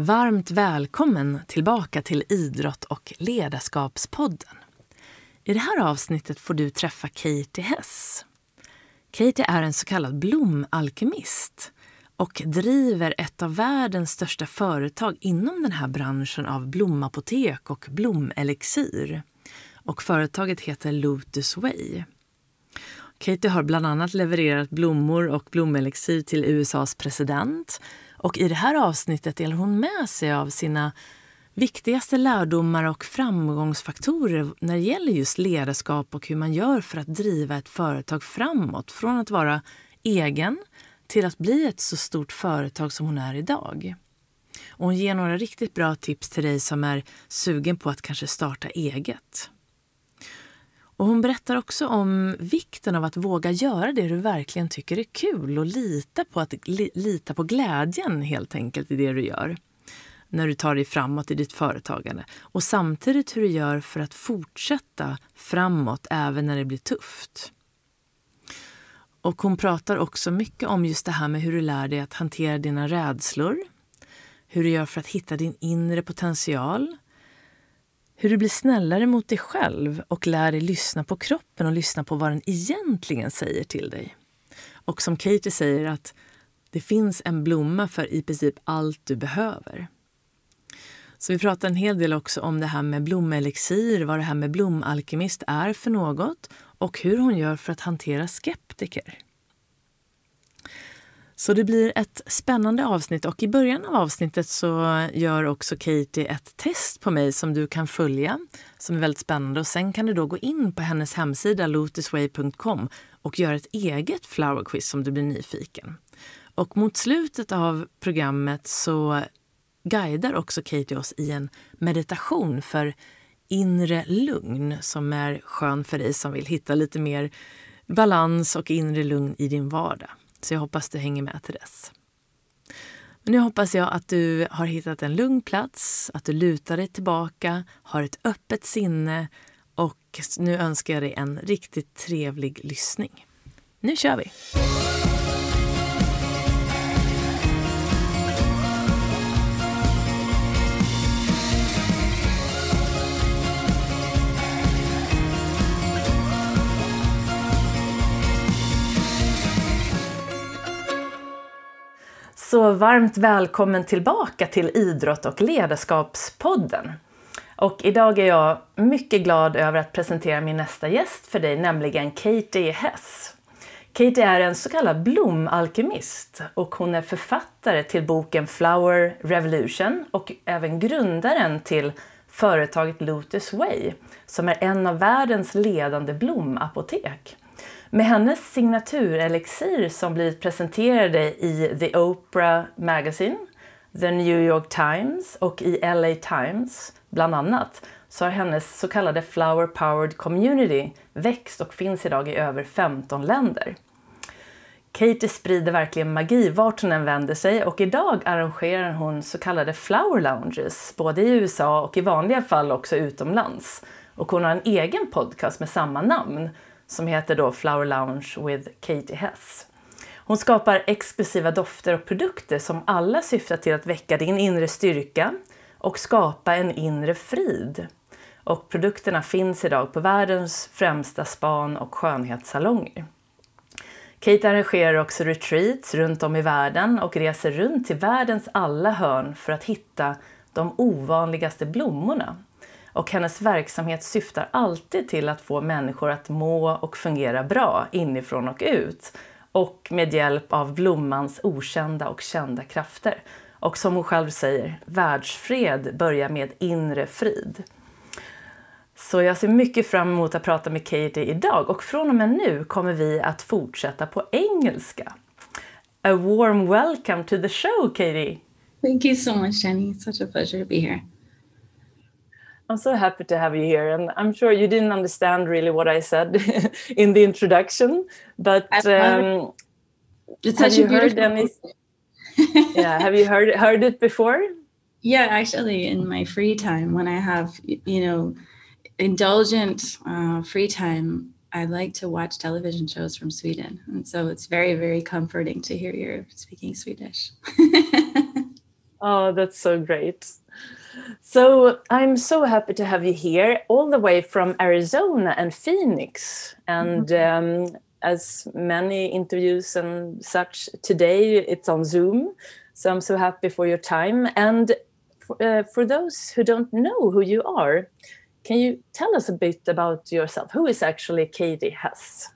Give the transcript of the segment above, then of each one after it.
Varmt välkommen tillbaka till Idrott och ledarskapspodden. I det här avsnittet får du träffa Katie Hess. Katie är en så kallad blomalkemist och driver ett av världens största företag inom den här branschen av blomapotek och blomelixir. Och företaget heter Lotus Way. Katie har bland annat levererat blommor och blomelixir till USAs president och i det här avsnittet delar hon med sig av sina viktigaste lärdomar och framgångsfaktorer när det gäller just ledarskap och hur man gör för att driva ett företag framåt. Från att vara egen till att bli ett så stort företag som hon är idag. Och hon ger några riktigt bra tips till dig som är sugen på att kanske starta eget. Och hon berättar också om vikten av att våga göra det du verkligen tycker är kul och lita på, att, li, lita på glädjen helt enkelt i det du gör när du tar dig framåt i ditt företagande. Och samtidigt hur du gör för att fortsätta framåt även när det blir tufft. Och hon pratar också mycket om just det här med hur du lär dig att hantera dina rädslor. Hur du gör för att hitta din inre potential hur du blir snällare mot dig själv och lär dig lyssna på kroppen och lyssna på vad den egentligen säger till dig. Och som Katie säger att det finns en blomma för i princip allt du behöver. Så vi pratar en hel del också om det här med blomelixir, vad det här med blomalkemist är för något och hur hon gör för att hantera skeptiker. Så det blir ett spännande avsnitt och i början av avsnittet så gör också Katie ett test på mig som du kan följa som är väldigt spännande och sen kan du då gå in på hennes hemsida lotusway.com och göra ett eget flower quiz om du blir nyfiken. Och mot slutet av programmet så guidar också Katie oss i en meditation för inre lugn som är skön för dig som vill hitta lite mer balans och inre lugn i din vardag. Så jag hoppas du hänger med till dess. Men nu hoppas jag att du har hittat en lugn plats, att du lutar dig tillbaka, har ett öppet sinne och nu önskar jag dig en riktigt trevlig lyssning. Nu kör vi! Så varmt välkommen tillbaka till Idrott och ledarskapspodden. Och idag är jag mycket glad över att presentera min nästa gäst för dig, nämligen Katie Hess. Katie är en så kallad blomalkemist och hon är författare till boken Flower Revolution och även grundaren till företaget Lotus Way som är en av världens ledande blomapotek. Med hennes signaturelixir som blivit presenterade i The Oprah Magazine, The New York Times och i LA Times bland annat så har hennes så kallade Flower Powered Community växt och finns idag i över 15 länder. Katie sprider verkligen magi vart hon än vänder sig och idag arrangerar hon så kallade Flower Lounges både i USA och i vanliga fall också utomlands. Och hon har en egen podcast med samma namn som heter då Flower Lounge with Katie Hess. Hon skapar exklusiva dofter och produkter som alla syftar till att väcka din inre styrka och skapa en inre frid. Och produkterna finns idag på världens främsta span och skönhetssalonger. Kate arrangerar också retreats runt om i världen och reser runt till världens alla hörn för att hitta de ovanligaste blommorna och hennes verksamhet syftar alltid till att få människor att må och fungera bra inifrån och ut och med hjälp av blommans okända och kända krafter. Och som hon själv säger, världsfred börjar med inre frid. Så jag ser mycket fram emot att prata med Katie idag och från och med nu kommer vi att fortsätta på engelska. A warm welcome to the show, Katie! Thank you so much, Jenny. It's such a pleasure to be here. I'm so happy to have you here. And I'm sure you didn't understand really what I said in the introduction, but um, it's have you a heard any? yeah, have you heard heard it before? Yeah, actually, in my free time, when I have, you know, indulgent uh, free time, I like to watch television shows from Sweden. And so it's very, very comforting to hear you're speaking Swedish. Oh, that's so great. So I'm so happy to have you here, all the way from Arizona and Phoenix. And mm-hmm. um, as many interviews and such today, it's on Zoom. So I'm so happy for your time. And for, uh, for those who don't know who you are, can you tell us a bit about yourself? Who is actually Katie Hess?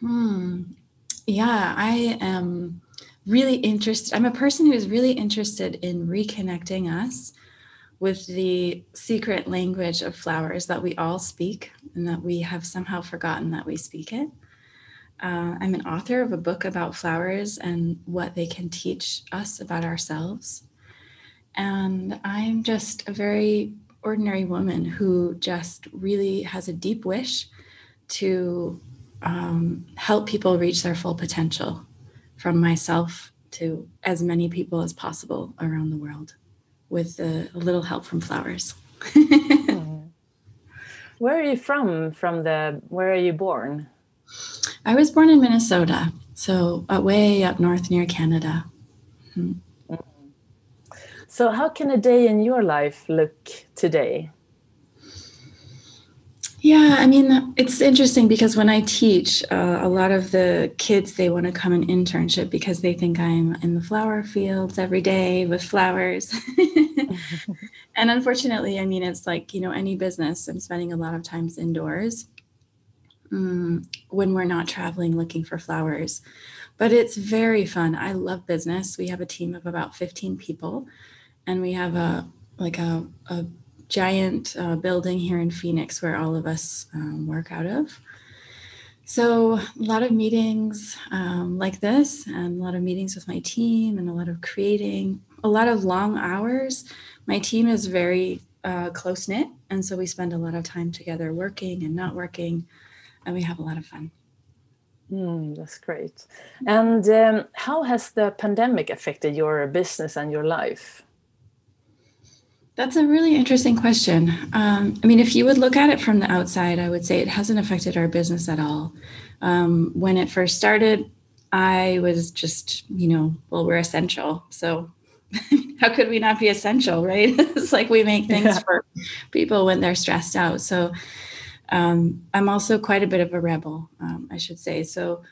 Hmm. Yeah, I am really interested. I'm a person who is really interested in reconnecting us with the secret language of flowers that we all speak and that we have somehow forgotten that we speak it. Uh, I'm an author of a book about flowers and what they can teach us about ourselves. And I'm just a very ordinary woman who just really has a deep wish to um, help people reach their full potential from myself to as many people as possible around the world with a, a little help from flowers. where are you from? From the where are you born? I was born in Minnesota, so uh, way up north near Canada. Hmm. So, how can a day in your life look today? Yeah, I mean, it's interesting because when I teach, uh, a lot of the kids they want to come an internship because they think I'm in the flower fields every day with flowers. and unfortunately, I mean, it's like you know any business. I'm spending a lot of times indoors mm, when we're not traveling looking for flowers, but it's very fun. I love business. We have a team of about 15 people, and we have a like a, a giant uh, building here in Phoenix where all of us um, work out of. So, a lot of meetings um, like this, and a lot of meetings with my team, and a lot of creating, a lot of long hours. My team is very uh, close knit, and so we spend a lot of time together working and not working, and we have a lot of fun. Mm, that's great. And um, how has the pandemic affected your business and your life? That's a really interesting question. Um, I mean, if you would look at it from the outside, I would say it hasn't affected our business at all. Um, when it first started, I was just, you know, well, we're essential. So how could we not be essential, right? it's like we make things yeah. for people when they're stressed out. So um, I'm also quite a bit of a rebel, um, I should say. So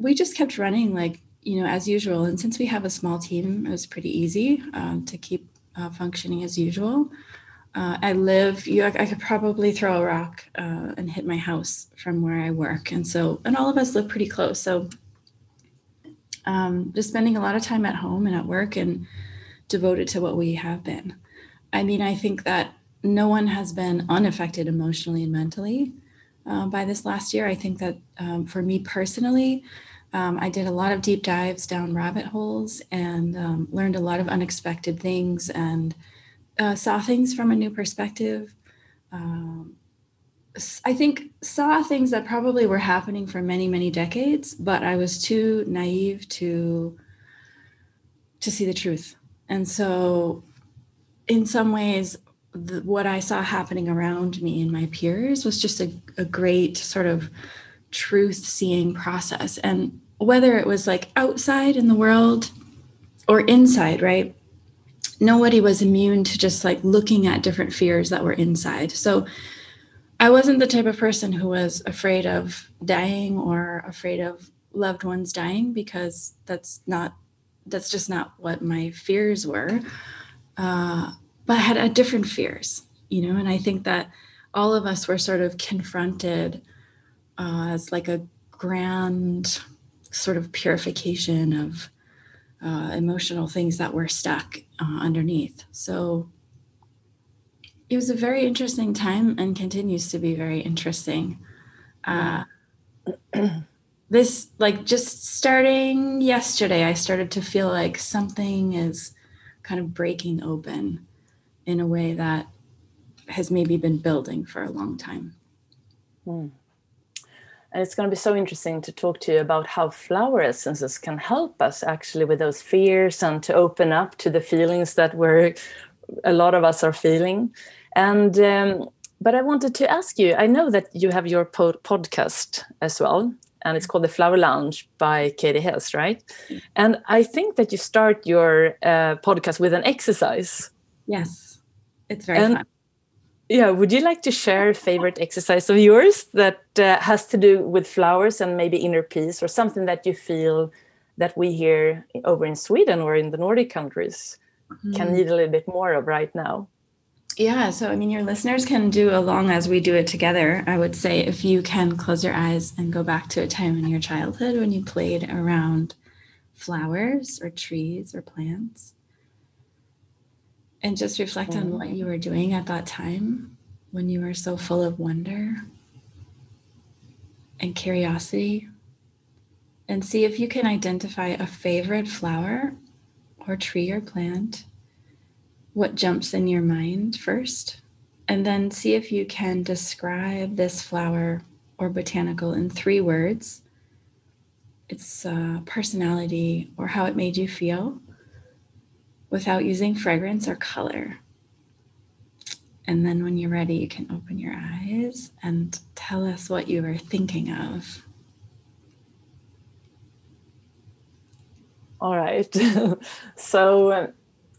we just kept running like, you know, as usual. And since we have a small team, it was pretty easy um, to keep uh, functioning as usual. Uh, I live, you, I could probably throw a rock uh, and hit my house from where I work. And so, and all of us live pretty close. So, um, just spending a lot of time at home and at work and devoted to what we have been. I mean, I think that no one has been unaffected emotionally and mentally uh, by this last year. I think that um, for me personally, um, I did a lot of deep dives down rabbit holes and um, learned a lot of unexpected things and uh, saw things from a new perspective. Um, I think saw things that probably were happening for many, many decades, but I was too naive to to see the truth. And so, in some ways, the, what I saw happening around me and my peers was just a, a great sort of truth seeing process. And whether it was like outside in the world or inside, right? Nobody was immune to just like looking at different fears that were inside. So I wasn't the type of person who was afraid of dying or afraid of loved ones dying because that's not that's just not what my fears were. Uh, but I had a different fears, you know, and I think that all of us were sort of confronted uh, as like a grand sort of purification of uh, emotional things that were stuck uh, underneath. So it was a very interesting time and continues to be very interesting. Uh, this, like, just starting yesterday, I started to feel like something is kind of breaking open in a way that has maybe been building for a long time. Hmm. And it's going to be so interesting to talk to you about how flower essences can help us actually with those fears and to open up to the feelings that we're a lot of us are feeling. And um, but I wanted to ask you. I know that you have your po- podcast as well, and it's called the Flower Lounge by Katie Hess, right? And I think that you start your uh, podcast with an exercise. Yes, it's very and, fun. Yeah, would you like to share a favorite exercise of yours that uh, has to do with flowers and maybe inner peace, or something that you feel that we here over in Sweden or in the Nordic countries mm. can need a little bit more of right now? Yeah, so I mean, your listeners can do along as we do it together. I would say if you can close your eyes and go back to a time in your childhood when you played around flowers or trees or plants, and just reflect on what you were doing at that time when you were so full of wonder and curiosity, and see if you can identify a favorite flower or tree or plant what jumps in your mind first, and then see if you can describe this flower or botanical in three words. Its uh, personality or how it made you feel without using fragrance or color. And then when you're ready, you can open your eyes and tell us what you were thinking of. All right. so,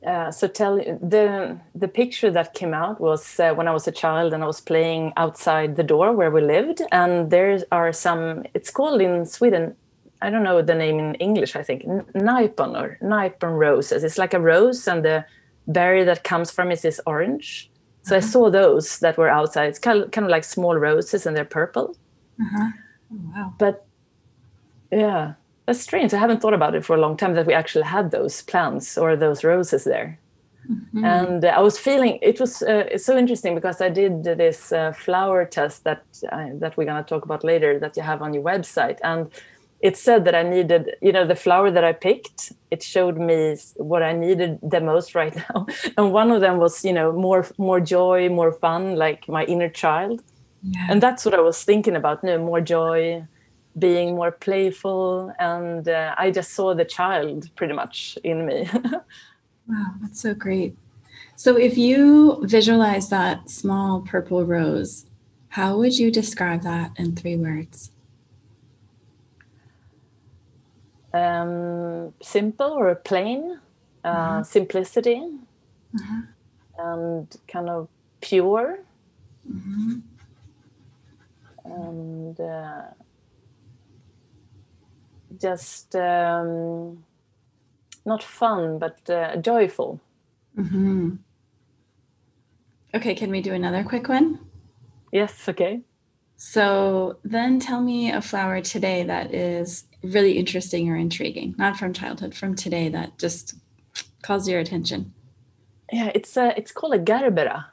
uh, so tell the the picture that came out was uh, when I was a child and I was playing outside the door where we lived, and there are some. It's called in Sweden. I don't know the name in English. I think nypon or nypon roses. It's like a rose, and the berry that comes from it is orange. So uh-huh. I saw those that were outside. It's kind of, kind of like small roses, and they're purple. Uh-huh. Oh, wow! But yeah, that's strange. I haven't thought about it for a long time that we actually had those plants or those roses there. Mm-hmm. And uh, I was feeling it was uh, it's so interesting because I did this uh, flower test that uh, that we're gonna talk about later that you have on your website, and it said that I needed you know the flower that I picked. It showed me what I needed the most right now, and one of them was you know more more joy, more fun, like my inner child, yeah. and that's what I was thinking about. You know, more joy, being more playful and uh, i just saw the child pretty much in me wow that's so great so if you visualize that small purple rose how would you describe that in three words um, simple or plain uh, uh-huh. simplicity uh-huh. and kind of pure uh-huh. and uh, just um, not fun but uh, joyful mm-hmm. okay can we do another quick one yes okay so then tell me a flower today that is really interesting or intriguing not from childhood from today that just calls your attention yeah it's a it's called a gerbera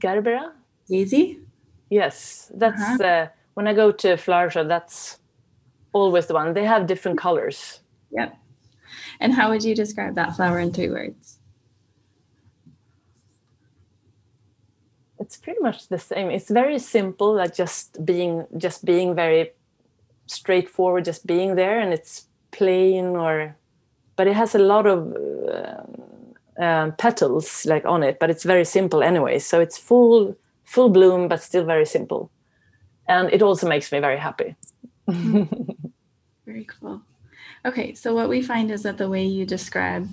gerbera easy yes that's uh-huh. uh, when i go to a flower show that's always the one. They have different colors. Yep. And how would you describe that flower in three words? It's pretty much the same. It's very simple, like just being just being very straightforward, just being there, and it's plain or, but it has a lot of uh, um, petals like on it, but it's very simple anyway. So it's full full bloom, but still very simple, and it also makes me very happy. Very cool. Okay, so what we find is that the way you describe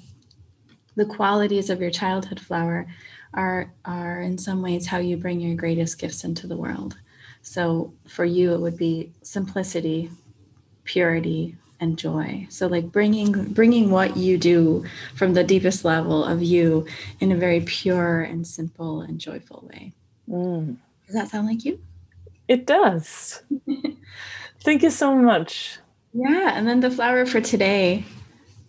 the qualities of your childhood flower are are in some ways how you bring your greatest gifts into the world. So for you it would be simplicity, purity, and joy. So like bringing bringing what you do from the deepest level of you in a very pure and simple and joyful way. Mm. Does that sound like you? It does. Thank you so much. Yeah. And then the flower for today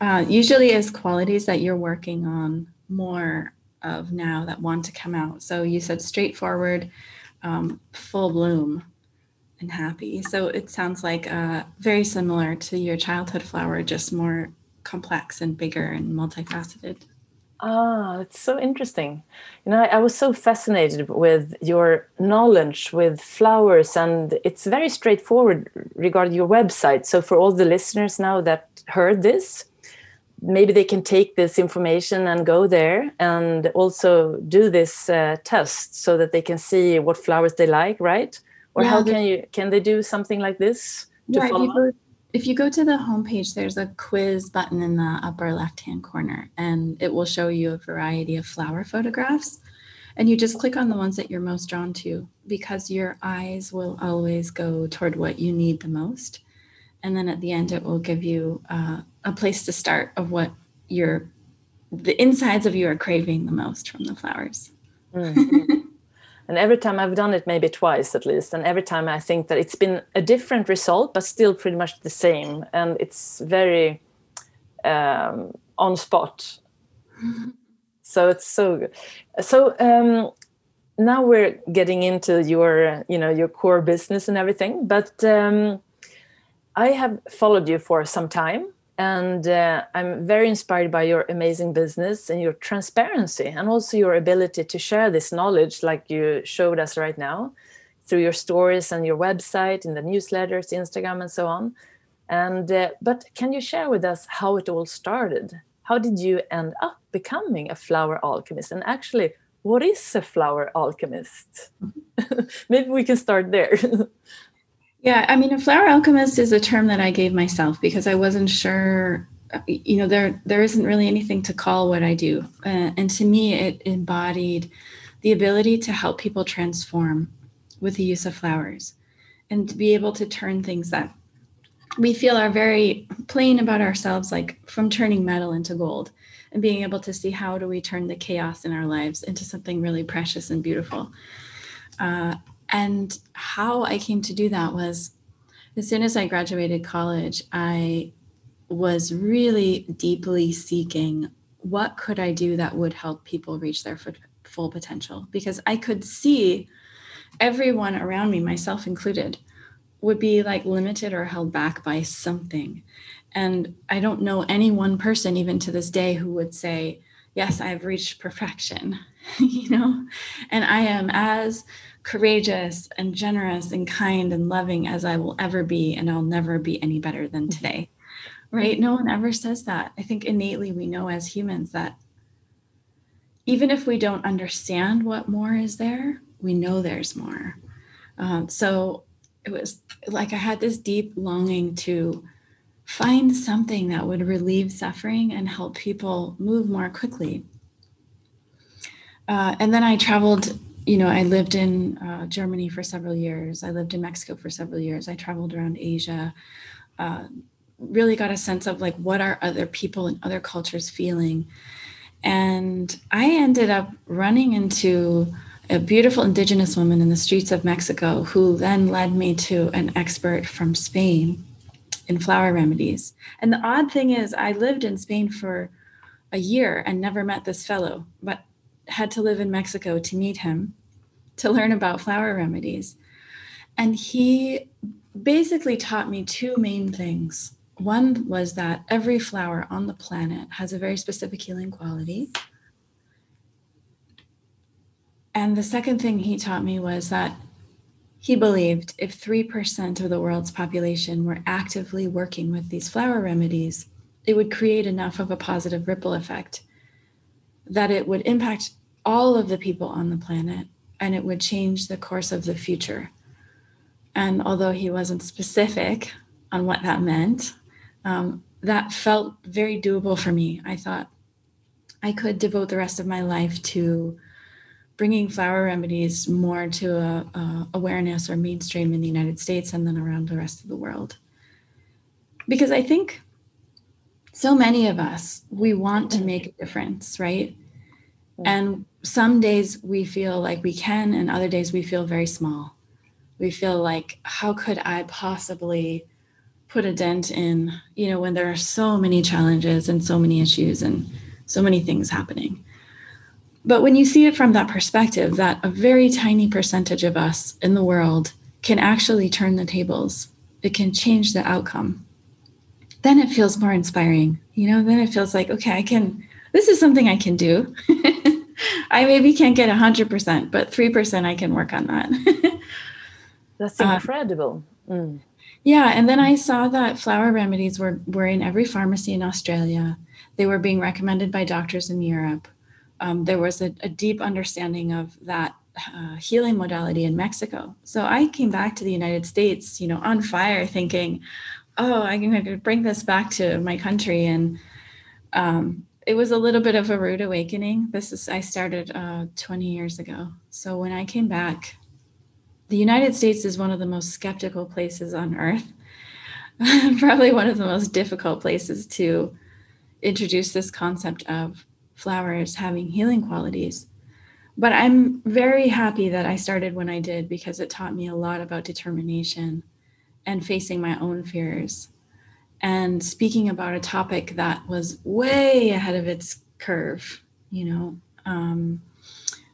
uh, usually is qualities that you're working on more of now that want to come out. So you said straightforward, um, full bloom, and happy. So it sounds like uh, very similar to your childhood flower, just more complex and bigger and multifaceted. Ah, it's so interesting. You know, I, I, was so fascinated with your knowledge with flowers, and it's very straightforward regarding your website. So, for all the listeners now that heard this, maybe they can take this information and go there and also do this uh, test so that they can see what flowers they like, right? Or yeah, how can you can they do something like this? to yeah, follow? If you, go, if you go to the homepage, there's a quiz button in the upper left hand corner, and it will show you a variety of flower photographs. And you just click on the ones that you're most drawn to because your eyes will always go toward what you need the most. And then at the end, it will give you uh, a place to start of what your the insides of you are craving the most from the flowers. Mm-hmm. and every time I've done it, maybe twice at least, and every time I think that it's been a different result, but still pretty much the same, and it's very um, on spot. so it's so good. So um, now we're getting into your, you know, your core business and everything, but um, I have followed you for some time and uh, i'm very inspired by your amazing business and your transparency and also your ability to share this knowledge like you showed us right now through your stories and your website in the newsletters instagram and so on. And uh, but can you share with us how it all started? How did you end up becoming a flower alchemist? And actually what is a flower alchemist? Maybe we can start there Yeah, I mean, a flower alchemist is a term that I gave myself because I wasn't sure. You know, there there isn't really anything to call what I do, uh, and to me, it embodied the ability to help people transform with the use of flowers, and to be able to turn things that we feel are very plain about ourselves, like from turning metal into gold, and being able to see how do we turn the chaos in our lives into something really precious and beautiful. Uh, and how I came to do that was as soon as I graduated college, I was really deeply seeking what could I do that would help people reach their full potential because I could see everyone around me, myself included, would be like limited or held back by something. And I don't know any one person, even to this day, who would say, Yes, I've reached perfection, you know, and I am as courageous and generous and kind and loving as I will ever be, and I'll never be any better than mm-hmm. today. Right? No one ever says that. I think innately we know as humans that even if we don't understand what more is there, we know there's more. Um, so it was like I had this deep longing to find something that would relieve suffering and help people move more quickly. Uh, and then I traveled you know, I lived in uh, Germany for several years. I lived in Mexico for several years. I traveled around Asia. Uh, really got a sense of like what are other people and other cultures feeling. And I ended up running into a beautiful indigenous woman in the streets of Mexico who then led me to an expert from Spain in flower remedies. And the odd thing is, I lived in Spain for a year and never met this fellow, but had to live in Mexico to meet him to learn about flower remedies. And he basically taught me two main things. One was that every flower on the planet has a very specific healing quality. And the second thing he taught me was that he believed if 3% of the world's population were actively working with these flower remedies, it would create enough of a positive ripple effect that it would impact all of the people on the planet and it would change the course of the future. And although he wasn't specific on what that meant, um, that felt very doable for me. I thought I could devote the rest of my life to bringing flower remedies more to a, a awareness or mainstream in the United States and then around the rest of the world. Because I think so many of us, we want to make a difference, right? And some days we feel like we can, and other days we feel very small. We feel like, how could I possibly put a dent in, you know, when there are so many challenges and so many issues and so many things happening? But when you see it from that perspective, that a very tiny percentage of us in the world can actually turn the tables, it can change the outcome, then it feels more inspiring. You know, then it feels like, okay, I can, this is something I can do. I maybe can't get 100%, but 3% I can work on that. That's uh, incredible. Mm. Yeah. And then I saw that flower remedies were, were in every pharmacy in Australia. They were being recommended by doctors in Europe. Um, there was a, a deep understanding of that uh, healing modality in Mexico. So I came back to the United States, you know, on fire, thinking, "Oh, going to bring this back to my country." And um, it was a little bit of a rude awakening. This is I started uh, 20 years ago. So when I came back, the United States is one of the most skeptical places on earth. Probably one of the most difficult places to introduce this concept of flowers having healing qualities. But I'm very happy that I started when I did because it taught me a lot about determination and facing my own fears and speaking about a topic that was way ahead of its curve. You know, um,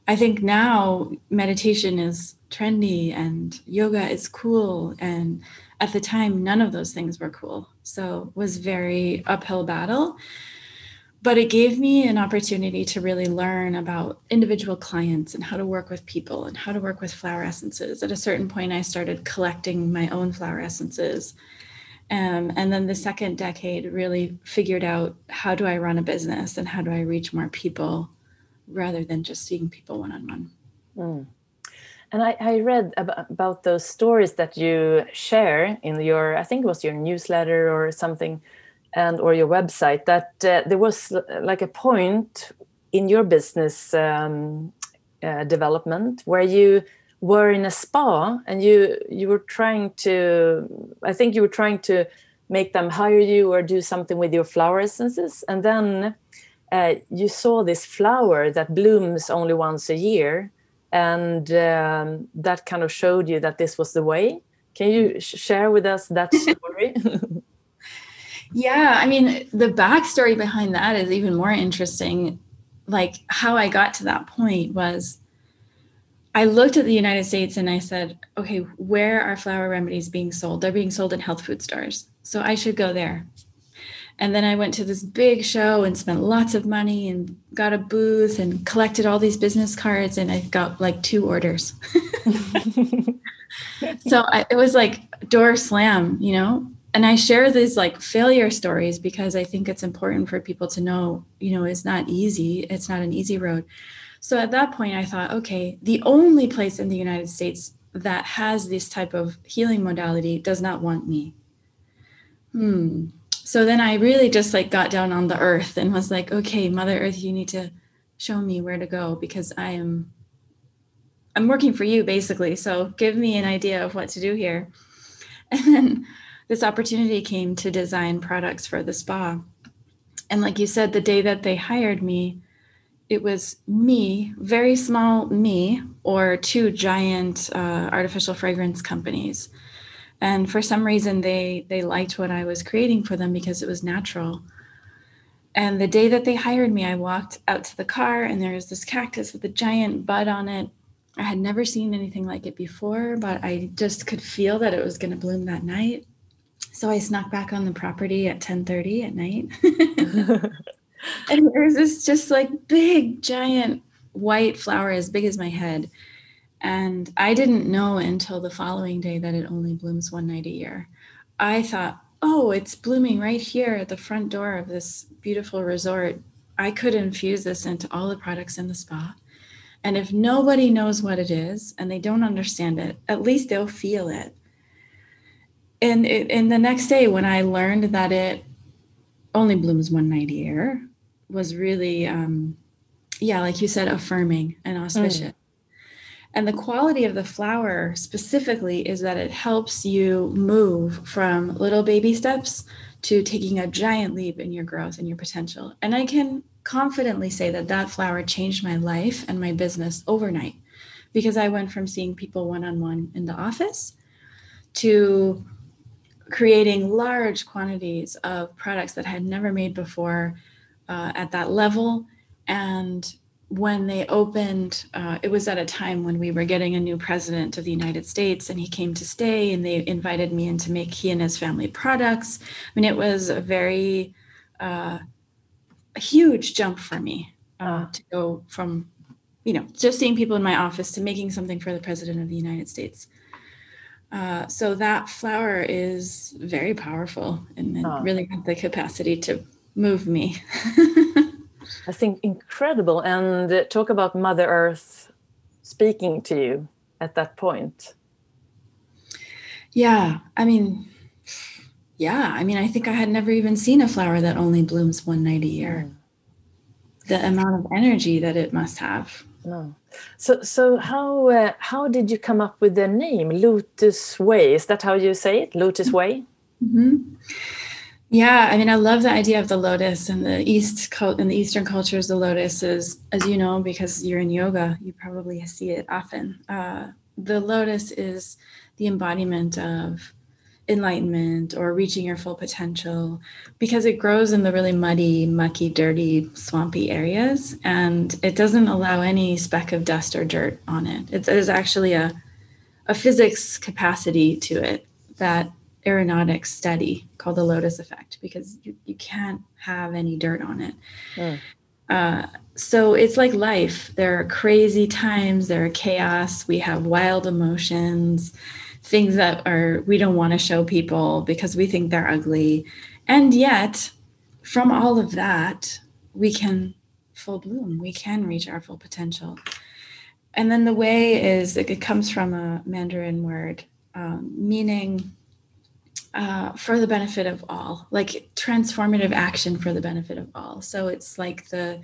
I think now meditation is trendy and yoga is cool. And at the time, none of those things were cool. So it was very uphill battle but it gave me an opportunity to really learn about individual clients and how to work with people and how to work with flower essences. At a certain point, I started collecting my own flower essences. Um, and then the second decade really figured out how do I run a business and how do I reach more people rather than just seeing people one on one. And I, I read about, those stories that you share in your, I think it was your newsletter or something and or your website that uh, there was uh, like a point in your business um, uh, development where you were in a spa and you you were trying to i think you were trying to make them hire you or do something with your flower essences. And then uh, you saw this flower that blooms only once a year and um, that kind of showed you that this was the way. Can you share with us that story Yeah, I mean, the backstory behind that is even more interesting. Like, how I got to that point was I looked at the United States and I said, okay, where are flower remedies being sold? They're being sold in health food stores. So I should go there. And then I went to this big show and spent lots of money and got a booth and collected all these business cards. And I got like two orders. so I, it was like door slam, you know? And I share these like failure stories because I think it's important for people to know, you know, it's not easy. It's not an easy road. So at that point, I thought, okay, the only place in the United States that has this type of healing modality does not want me. Hmm. So then I really just like got down on the earth and was like, okay, Mother Earth, you need to show me where to go because I am I'm working for you basically. So give me an idea of what to do here. And then this opportunity came to design products for the spa. And like you said, the day that they hired me, it was me, very small me, or two giant uh, artificial fragrance companies. And for some reason, they they liked what I was creating for them because it was natural. And the day that they hired me, I walked out to the car, and there was this cactus with a giant bud on it. I had never seen anything like it before, but I just could feel that it was going to bloom that night. So I snuck back on the property at 10:30 at night. and there's this just like big giant white flower as big as my head. And I didn't know until the following day that it only blooms one night a year. I thought, oh, it's blooming right here at the front door of this beautiful resort. I could infuse this into all the products in the spa. And if nobody knows what it is and they don't understand it, at least they'll feel it and it, and the next day when I learned that it only blooms one night a year was really um yeah like you said affirming and auspicious mm. and the quality of the flower specifically is that it helps you move from little baby steps to taking a giant leap in your growth and your potential and i can confidently say that that flower changed my life and my business overnight because i went from seeing people one-on-one in the office to creating large quantities of products that I had never made before uh, at that level. And when they opened, uh, it was at a time when we were getting a new president of the United States, and he came to stay, and they invited me in to make he and his family products. I mean, it was a very uh, a huge jump for me uh, to go from, you know, just seeing people in my office to making something for the president of the United States. Uh, so that flower is very powerful and oh. really had the capacity to move me. I think incredible. And talk about Mother Earth speaking to you at that point? Yeah, I mean, yeah, I mean, I think I had never even seen a flower that only blooms one night a year. Mm. The amount of energy that it must have. No. So, so how uh, how did you come up with the name Lotus Way? Is that how you say it, Lotus Way? Mm-hmm. Yeah, I mean, I love the idea of the lotus and the East and the Eastern cultures. The lotus is, as you know, because you're in yoga, you probably see it often. Uh, the lotus is the embodiment of enlightenment or reaching your full potential because it grows in the really muddy, mucky, dirty, swampy areas and it doesn't allow any speck of dust or dirt on it. It's, there's actually a, a physics capacity to it that aeronautics study called the lotus effect because you, you can't have any dirt on it. Mm. Uh, so it's like life. There are crazy times, there are chaos, we have wild emotions things that are we don't want to show people because we think they're ugly. And yet from all of that we can full bloom. We can reach our full potential. And then the way is it comes from a mandarin word um, meaning uh, for the benefit of all like transformative action for the benefit of all. So it's like the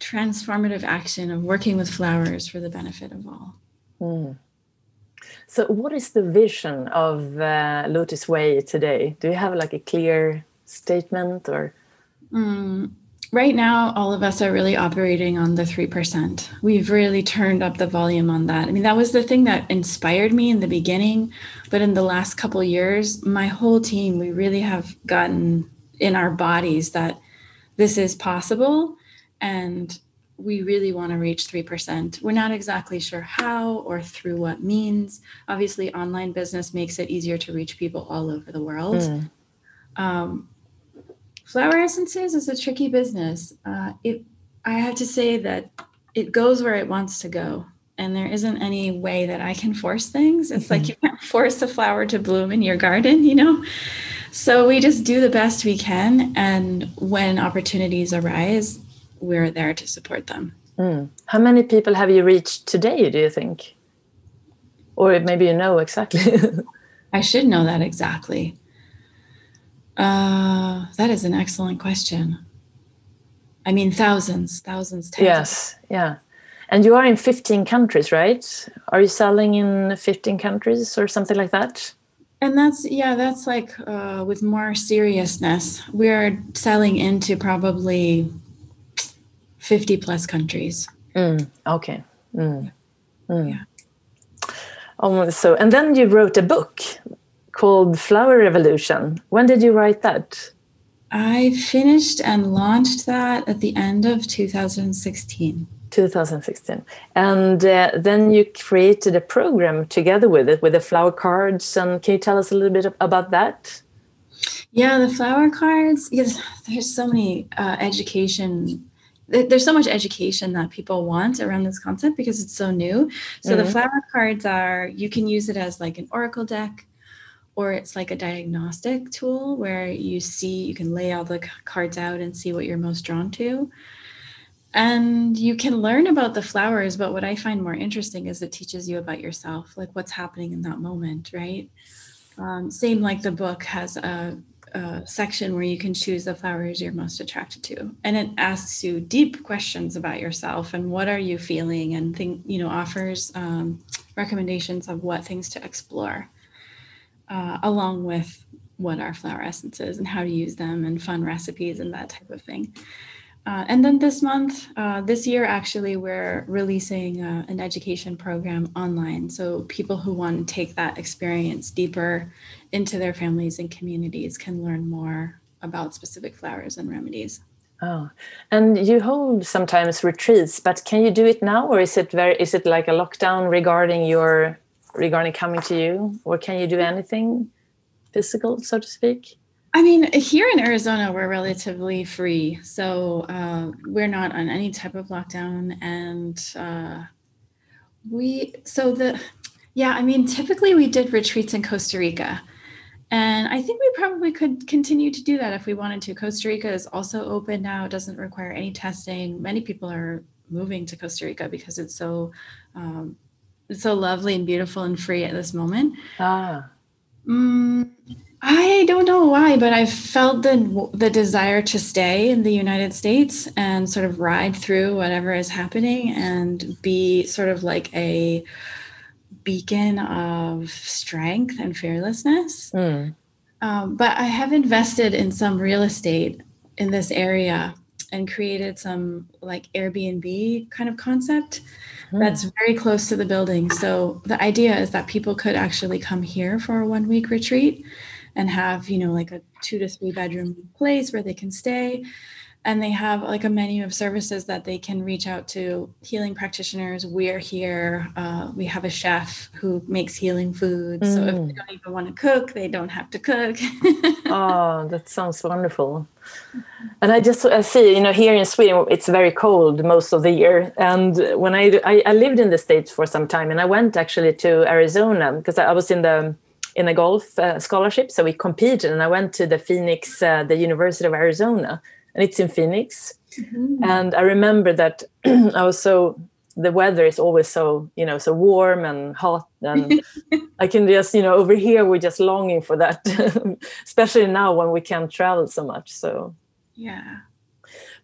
transformative action of working with flowers for the benefit of all. Mm. So, what is the vision of uh, Lotus Way today? Do you have like a clear statement or? Mm, right now, all of us are really operating on the 3%. We've really turned up the volume on that. I mean, that was the thing that inspired me in the beginning. But in the last couple years, my whole team, we really have gotten in our bodies that this is possible. And we really want to reach 3%. We're not exactly sure how or through what means. Obviously, online business makes it easier to reach people all over the world. Mm. Um, flower essences is a tricky business. Uh, it, I have to say that it goes where it wants to go. And there isn't any way that I can force things. It's mm-hmm. like you can't force a flower to bloom in your garden, you know? So we just do the best we can. And when opportunities arise, we're there to support them. Mm. How many people have you reached today, do you think? Or maybe you know exactly. I should know that exactly. Uh, that is an excellent question. I mean, thousands, thousands. Tens. Yes, yeah. And you are in 15 countries, right? Are you selling in 15 countries or something like that? And that's, yeah, that's like uh, with more seriousness. We're selling into probably 50 plus countries. Mm, okay. Mm, mm. Yeah. Oh, so, and then you wrote a book called Flower Revolution. When did you write that? I finished and launched that at the end of 2016. 2016 and uh, then you created a program together with it with the flower cards and can you tell us a little bit about that yeah the flower cards yes there's so many uh, education there's so much education that people want around this concept because it's so new. So mm-hmm. the flower cards are you can use it as like an oracle deck or it's like a diagnostic tool where you see you can lay all the cards out and see what you're most drawn to. And you can learn about the flowers, but what I find more interesting is it teaches you about yourself, like what's happening in that moment, right? Um, same like the book has a section where you can choose the flowers you're most attracted to. And it asks you deep questions about yourself and what are you feeling and think you know offers um, recommendations of what things to explore uh, along with what are flower essences and how to use them and fun recipes and that type of thing uh, and then this month, uh, this year, actually, we're releasing uh, an education program online. So people who want to take that experience deeper into their families and communities can learn more about specific flowers and remedies. Oh, and you hold sometimes retreats, but can you do it now, or is it very? Is it like a lockdown regarding your regarding coming to you, or can you do anything physical, so to speak? I mean, here in Arizona, we're relatively free. So uh, we're not on any type of lockdown. And uh, we, so the, yeah, I mean, typically we did retreats in Costa Rica. And I think we probably could continue to do that if we wanted to. Costa Rica is also open now, it doesn't require any testing. Many people are moving to Costa Rica because it's so um, it's so lovely and beautiful and free at this moment. Ah. Mm, I don't know why, but I've felt the the desire to stay in the United States and sort of ride through whatever is happening and be sort of like a beacon of strength and fearlessness. Mm. Um, but I have invested in some real estate in this area and created some like Airbnb kind of concept mm. that's very close to the building. So the idea is that people could actually come here for a one week retreat and have, you know, like a two to three bedroom place where they can stay. And they have like a menu of services that they can reach out to healing practitioners. We're here. Uh, we have a chef who makes healing food mm. so if they mm. don't even want to cook they don't have to cook. Oh that sounds wonderful. And i just I see you know here in sweden it's very cold most of the year. And when I, I, I lived in the states for some time and i went actually to arizona because i was in the in a golf uh, scholarship so we competed and i went to the phoenix uh, the university of arizona and it's in Phoenix. Mm-hmm. And I remember that I was so the weather is always so you know so warm and hot and i can just you know over here we're just longing for that especially now when we can't travel so much so yeah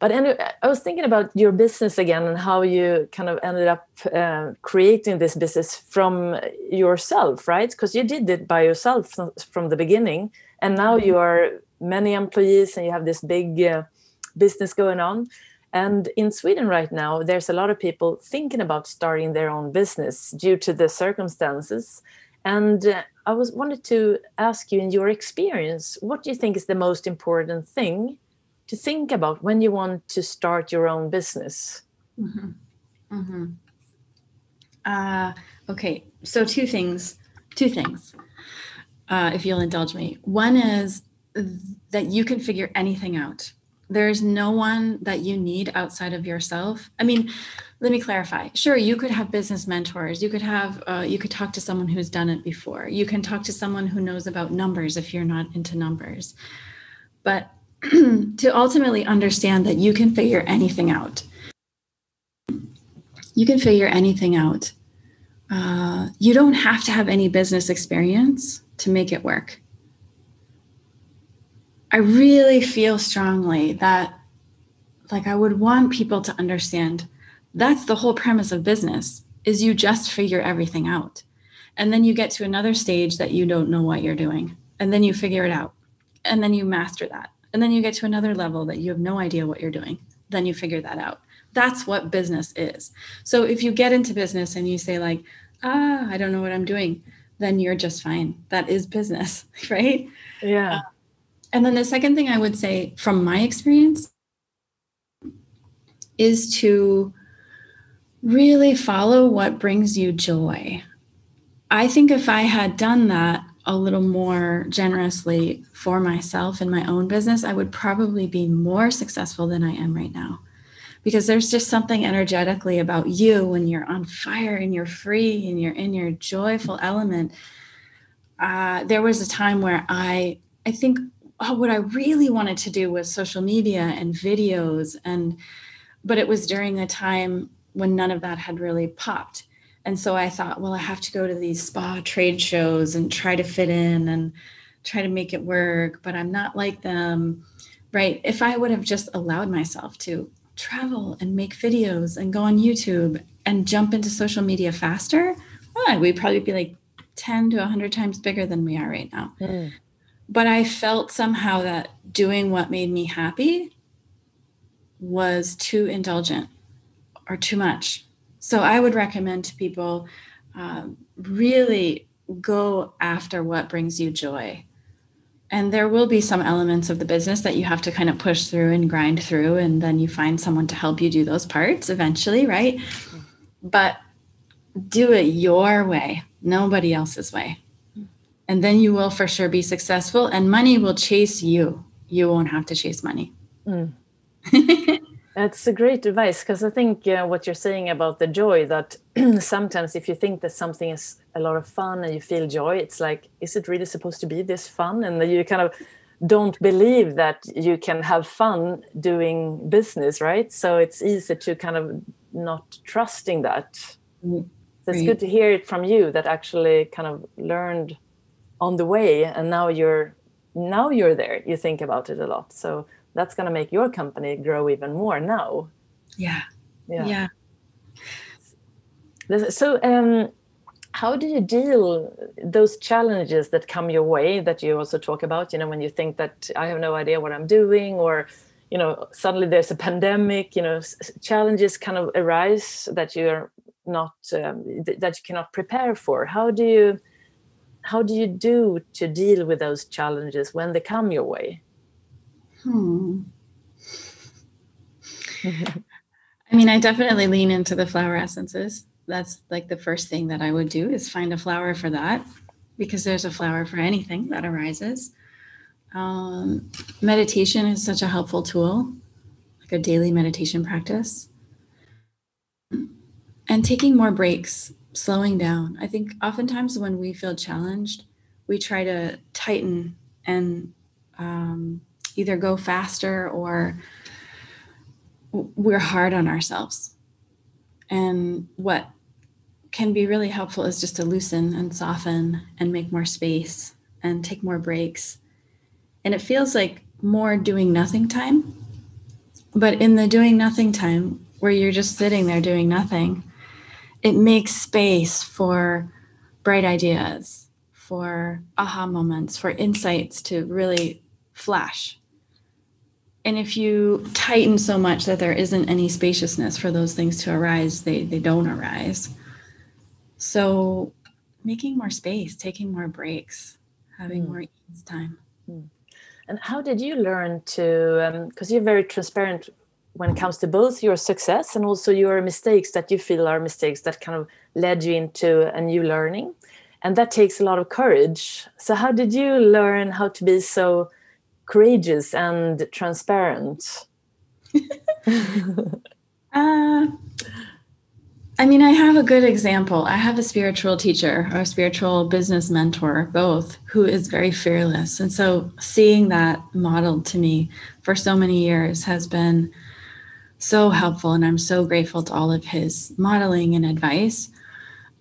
but anyway i was thinking about your business again and how you kind of ended up uh, creating this business from yourself right because you did it by yourself from the beginning and now mm-hmm. you are many employees and you have this big uh, business going on. And in Sweden right now, there's a lot of people thinking about starting their own business due to the circumstances. And uh, I was wanted to ask you, in your experience, what do you think is the most important thing to think about when you want to start your own business? Mm-hmm. Mm-hmm. Uh, okay, so two things. Two things, uh, if you'll indulge me. One is that you can figure anything out there's no one that you need outside of yourself i mean let me clarify sure you could have business mentors you could have uh, you could talk to someone who's done it before you can talk to someone who knows about numbers if you're not into numbers but to ultimately understand that you can figure anything out you can figure anything out uh, you don't have to have any business experience to make it work I really feel strongly that like I would want people to understand that's the whole premise of business is you just figure everything out. And then you get to another stage that you don't know what you're doing. And then you figure it out. And then you master that. And then you get to another level that you have no idea what you're doing. Then you figure that out. That's what business is. So if you get into business and you say like, "Ah, I don't know what I'm doing," then you're just fine. That is business, right? Yeah. Uh, and then the second thing I would say from my experience is to really follow what brings you joy. I think if I had done that a little more generously for myself in my own business, I would probably be more successful than I am right now. Because there's just something energetically about you when you're on fire and you're free and you're in your joyful element. Uh, there was a time where I, I think oh, what I really wanted to do was social media and videos and but it was during a time when none of that had really popped. And so I thought, well, I have to go to these spa trade shows and try to fit in and try to make it work, but I'm not like them. Right. If I would have just allowed myself to travel and make videos and go on YouTube and jump into social media faster, well, we'd probably be like 10 to 100 times bigger than we are right now. Mm but I felt somehow that doing what made me happy was too indulgent or too much. So I would recommend to people um, really go after what brings you joy. And there will be some elements of the business that you have to kind of push through and grind through, and then you find someone to help you do those parts eventually, right? But do it your way, nobody else's way and then you will for sure be successful and money will chase you you won't have to chase money mm. that's a great advice because i think uh, what you're saying about the joy that sometimes if you think that something is a lot of fun and you feel joy it's like is it really supposed to be this fun and you kind of don't believe that you can have fun doing business right so it's easy to kind of not trusting that. So it's good to hear it from you that actually kind of learned on the way, and now you're now you're there. You think about it a lot, so that's going to make your company grow even more now. Yeah. Yeah. Yeah. So, um, how do you deal those challenges that come your way that you also talk about? You know, when you think that I have no idea what I'm doing, or you know, suddenly there's a pandemic. You know, challenges kind of arise that you're not um, th- that you cannot prepare for. How do you how do you do to deal with those challenges when they come your way? Hmm. I mean, I definitely lean into the flower essences. That's like the first thing that I would do is find a flower for that because there's a flower for anything that arises. Um, meditation is such a helpful tool, like a daily meditation practice. And taking more breaks, slowing down. I think oftentimes when we feel challenged, we try to tighten and um, either go faster or we're hard on ourselves. And what can be really helpful is just to loosen and soften and make more space and take more breaks. And it feels like more doing nothing time. But in the doing nothing time, where you're just sitting there doing nothing, it makes space for bright ideas, for aha moments, for insights to really flash. And if you tighten so much that there isn't any spaciousness for those things to arise, they, they don't arise. So making more space, taking more breaks, having Mm. more ease time. And how did you learn to? Because you're very transparent when it comes to both your success and also your mistakes that you feel are mistakes that kind of led you into a new learning, and that takes a lot of courage. So how did you learn how to be so courageous and transparent? Uh, I mean, I have a good example. I have a spiritual teacher or a spiritual business mentor, both, who is very fearless. And so seeing that modeled to me for so many years has been so helpful. And I'm so grateful to all of his modeling and advice.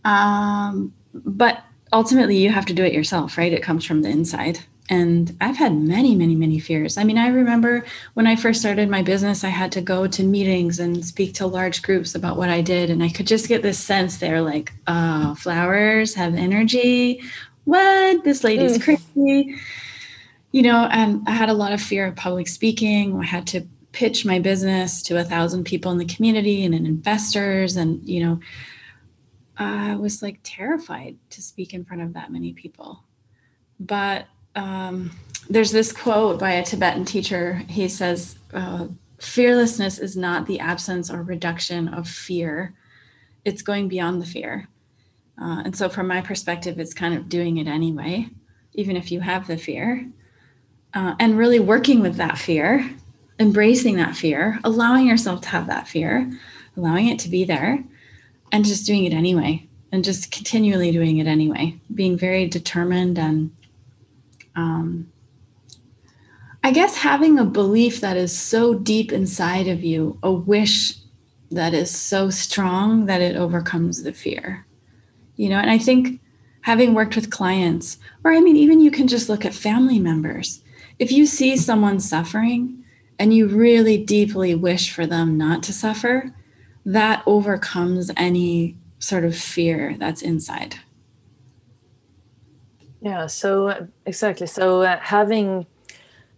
Um, but ultimately, you have to do it yourself, right? It comes from the inside. And I've had many, many, many fears. I mean, I remember when I first started my business, I had to go to meetings and speak to large groups about what I did. And I could just get this sense they're like, oh, flowers have energy. What? This lady's Mm. crazy. You know, and I had a lot of fear of public speaking. I had to pitch my business to a thousand people in the community and in investors. And, you know, I was like terrified to speak in front of that many people. But um, there's this quote by a Tibetan teacher. He says, uh, Fearlessness is not the absence or reduction of fear, it's going beyond the fear. Uh, and so, from my perspective, it's kind of doing it anyway, even if you have the fear, uh, and really working with that fear, embracing that fear, allowing yourself to have that fear, allowing it to be there, and just doing it anyway, and just continually doing it anyway, being very determined and um, I guess having a belief that is so deep inside of you, a wish that is so strong that it overcomes the fear. You know, and I think having worked with clients, or I mean, even you can just look at family members. If you see someone suffering and you really deeply wish for them not to suffer, that overcomes any sort of fear that's inside. Yeah, so uh, exactly. So uh, having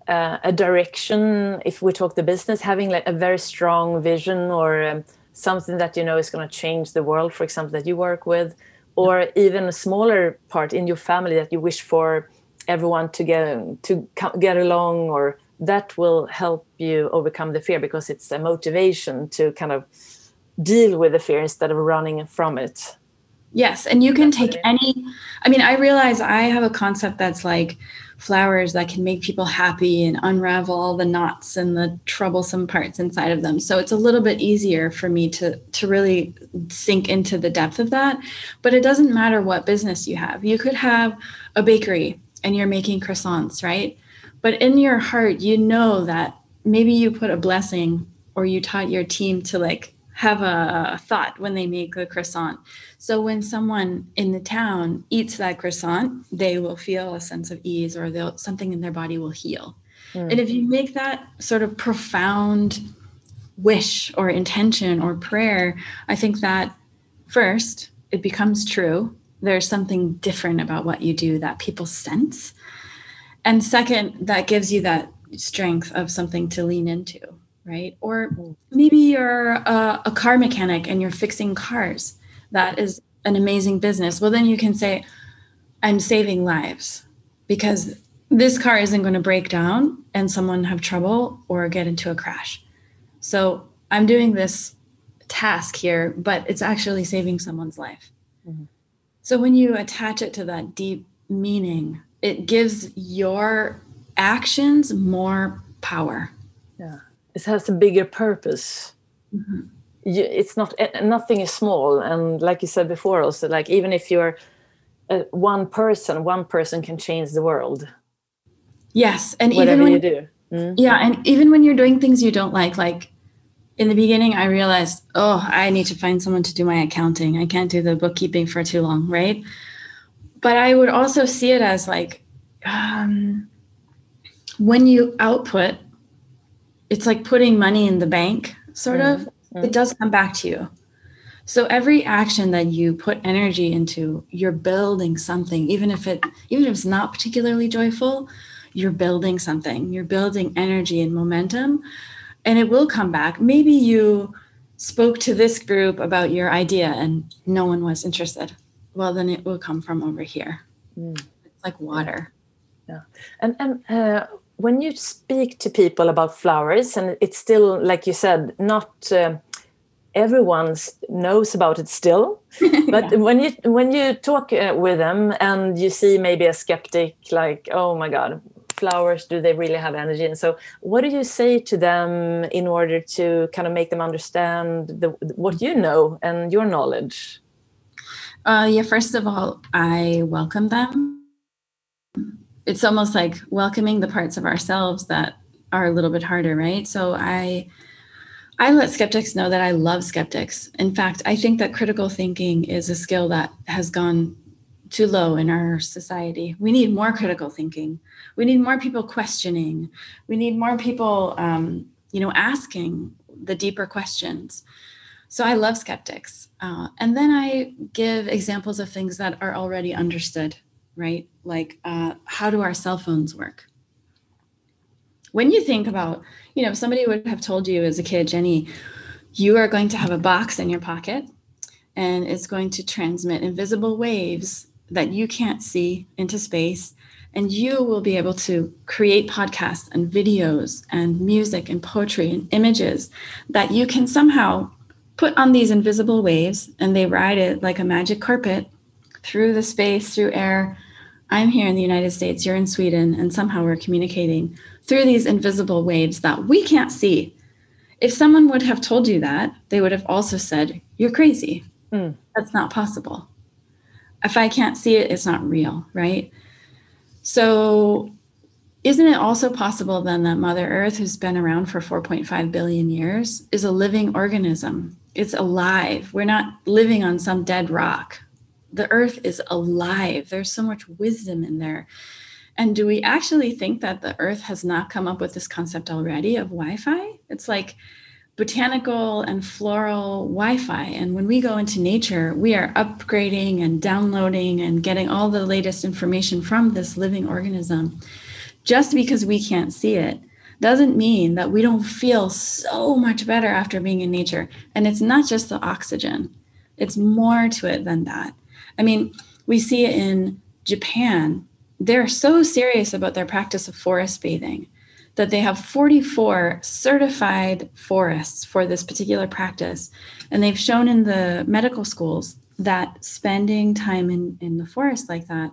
uh, a direction, if we talk the business, having like a very strong vision or um, something that you know is going to change the world, for example, that you work with, or even a smaller part in your family that you wish for everyone to get to get along, or that will help you overcome the fear because it's a motivation to kind of deal with the fear instead of running from it. Yes, and you can take any. I mean, I realize I have a concept that's like flowers that can make people happy and unravel all the knots and the troublesome parts inside of them. So it's a little bit easier for me to to really sink into the depth of that. But it doesn't matter what business you have. You could have a bakery and you're making croissants, right? But in your heart, you know that maybe you put a blessing or you taught your team to like have a thought when they make a croissant. So when someone in the town eats that croissant, they will feel a sense of ease or they'll something in their body will heal. Mm. And if you make that sort of profound wish or intention or prayer, I think that first it becomes true. There's something different about what you do that people sense. And second, that gives you that strength of something to lean into right? Or maybe you're a, a, car mechanic and you're fixing cars. That is an amazing business. Well, then you can say, I'm saving lives because this car isn't going to break down and someone have trouble or get into a crash. So I'm doing this task here, but it's actually saving someone's life. Mm-hmm. So when you attach it to that deep meaning, it gives your actions more power. Yeah it has a bigger purpose mm-hmm. You, it's not eh, nothing is small and like you said before also like even if you're uh, one person one person can change the world yes and even when you do mm? yeah and even when you're doing things you don't like like in the beginning i realized oh i need to find someone to do my accounting i can't do the bookkeeping for too long right but i would also see it as like um, when you output it's like putting money in the bank, sort mm-hmm. of. Mm-hmm. It does come back to you. So every action that you put energy into, you're building something, even if it even if it's not particularly joyful, you're building something. You're building energy and momentum, and it will come back. Maybe you spoke to this group about your idea and no one was interested. Well, then it will come from over here. Mm. It's like water. Yeah, and and uh, when you speak to people about flowers, and it's still, like you said, not uh, everyone knows about it still. but yeah. when you when you talk uh, with them and you see maybe a skeptic, like, oh my god, flowers, do they really have energy? And so, what do you say to them in order to kind of make them understand the, what you know and your knowledge? Uh, yeah, first of all, I welcome them it's almost like welcoming the parts of ourselves that are a little bit harder, right? So I I let skeptics know that I love skeptics. In fact, I think that critical thinking is a skill that has gone too low in our society. We need more critical thinking. We need more people questioning. We need more people, um, you know, asking the deeper questions. So I love skeptics, uh, and then I give examples of things that are already understood right? Like, uh, how do our cell phones work? When you think about, you know, somebody would have told you as a kid, Jenny, you are going to have a box in your pocket and it's going to transmit invisible waves that you can't see into space. And you will be able to create podcasts and videos and music and poetry and images that you can somehow put on these invisible waves and they ride it like a magic carpet through the space, through air. I'm here in the United States, you're in Sweden, and somehow we're communicating through these invisible waves that we can't see. If someone would have told you that, they would have also said, You're crazy. Mm. That's not possible. If I can't see it, it's not real, right? So, isn't it also possible then that Mother Earth, who's been around for 4.5 billion years, is a living organism? It's alive. We're not living on some dead rock the earth is alive. There's so much wisdom in there. And do we actually think that the earth has not come up with this concept already of Wi Fi? It's like botanical and floral Wi Fi. And when we go into nature, we are upgrading and downloading and getting all the latest information from this living organism. Just because we can't see it doesn't mean that we don't feel so much better after being in nature. And it's not just the oxygen, it's more to it than that. I mean, we see it in Japan. They're so serious about their practice of forest bathing that they have 44 certified forests for this particular practice. And they've shown in the medical schools that spending time in, in the forest like that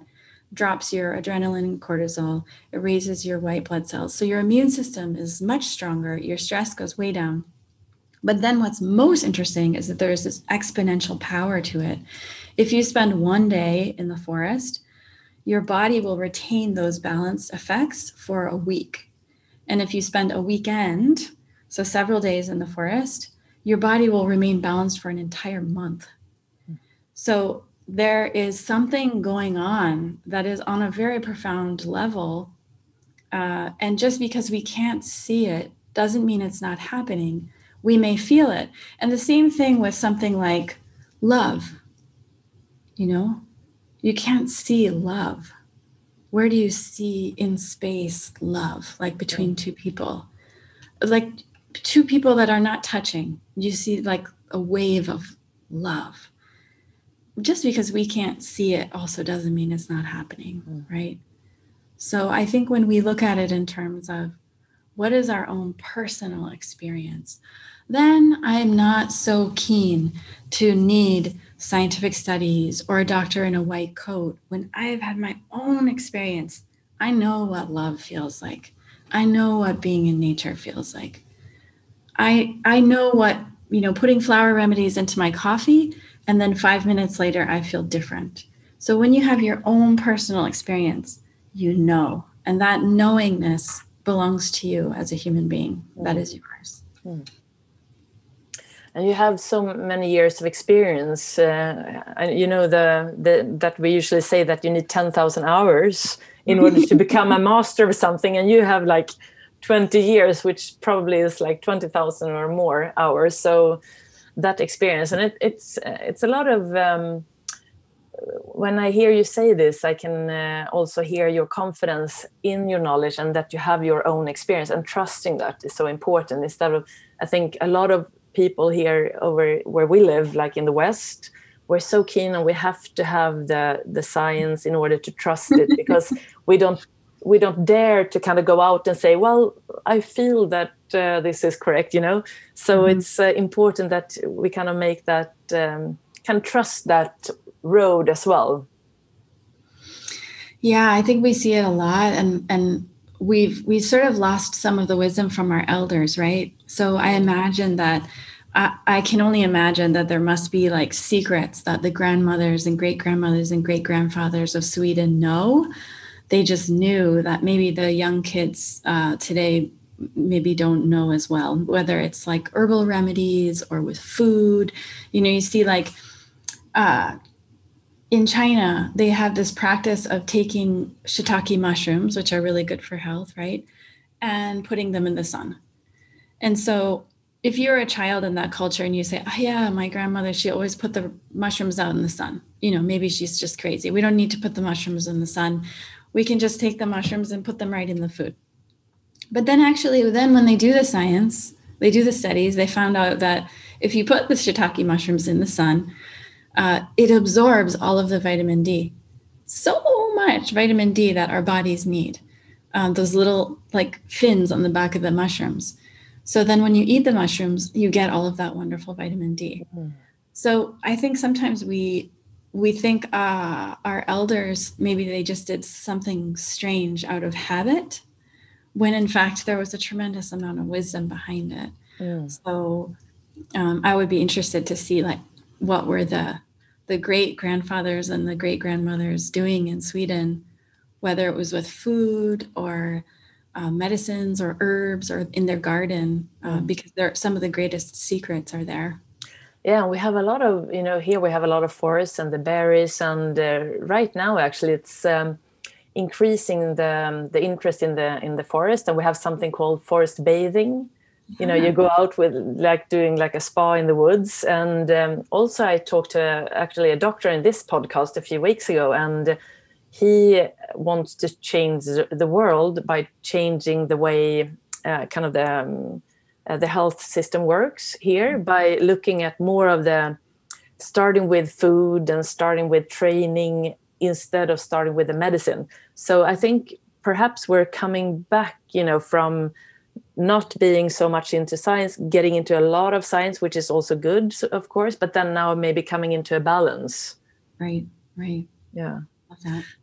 drops your adrenaline and cortisol, it raises your white blood cells. So your immune system is much stronger, your stress goes way down. But then what's most interesting is that there's this exponential power to it. If you spend one day in the forest, your body will retain those balanced effects for a week. And if you spend a weekend, so several days in the forest, your body will remain balanced for an entire month. So there is something going on that is on a very profound level. Uh, and just because we can't see it doesn't mean it's not happening. We may feel it. And the same thing with something like love. You know, you can't see love. Where do you see in space love, like between two people? Like two people that are not touching, you see like a wave of love. Just because we can't see it also doesn't mean it's not happening, mm. right? So I think when we look at it in terms of what is our own personal experience, then I'm not so keen to need scientific studies or a doctor in a white coat when I've had my own experience. I know what love feels like. I know what being in nature feels like. I I know what, you know, putting flower remedies into my coffee and then 5 minutes later I feel different. So when you have your own personal experience, you know, and that knowingness belongs to you as a human being. Mm. That is yours. Mm. And you have so many years of experience. Uh, and you know the, the that we usually say that you need ten thousand hours in order to become a master of something, and you have like 20 years, which probably is like 20,000 or more hours. So that experience, and it, it's it's a lot of. Um, when I hear you say this, I can uh, also hear your confidence in your knowledge and that you have your own experience and trusting that is so important. Instead of, I think a lot of people here over where we live, like in the West, we're so keen and we have to have the the science in order to trust it because we don't we don't dare to kind of go out and say well i feel that uh, this is correct you know so mm-hmm. it's uh, important that we kind of make that um, can trust that road as well yeah i think we see it a lot and and we've we sort of lost some of the wisdom from our elders right? So i imagine that I, I can only imagine that there must be like secrets that the grandmothers and great grandmothers and great grandfathers of Sweden know. They just knew that maybe the young kids uh, today maybe don't know as well whether it's like herbal remedies or with food. You know you see like uh, in china they have this practice of taking shiitake mushrooms which are really good for health right? And putting them in the sun. And so if you're a child in that culture and you say oh yeah my grandmother she always put the mushrooms out in the sun. You know maybe she's just crazy. We don't need to put the mushrooms in the sun. We can just take the mushrooms and put them right in the food. But then, actually, then when they do the science, they do the studies, they found out that if you put the shiitake mushrooms in the sun, uh, it absorbs all of the vitamin D. So much vitamin D that our bodies need. Um, those little like fins on the back of the mushrooms. So then when you eat the mushrooms, you get all of that wonderful vitamin D. Mm. So I think sometimes we we think uh, our elders maybe they just did something strange out of habit when in fact there was a tremendous amount of wisdom behind it mm. so um, i would be interested to see like what were the the great grandfathers and the great grandmothers doing in sweden whether it was with food or uh, medicines or herbs or in their garden uh, mm. because there some of the greatest secrets are there yeah we have a lot of you know here we have a lot of forests and the berries and uh, right now actually it's um, increasing the um, the interest in the in the forest and we have something called forest bathing you know you go out with like doing like a spa in the woods and um, also i talked to actually a doctor in this podcast a few weeks ago and he wants to change the world by changing the way uh, kind of the um, uh, the health system works here mm-hmm. by looking at more of the starting with food and starting with training instead of starting with the medicine so i think perhaps we're coming back you know from not being so much into science getting into a lot of science which is also good of course but then now maybe coming into a balance. Right right. Yeah.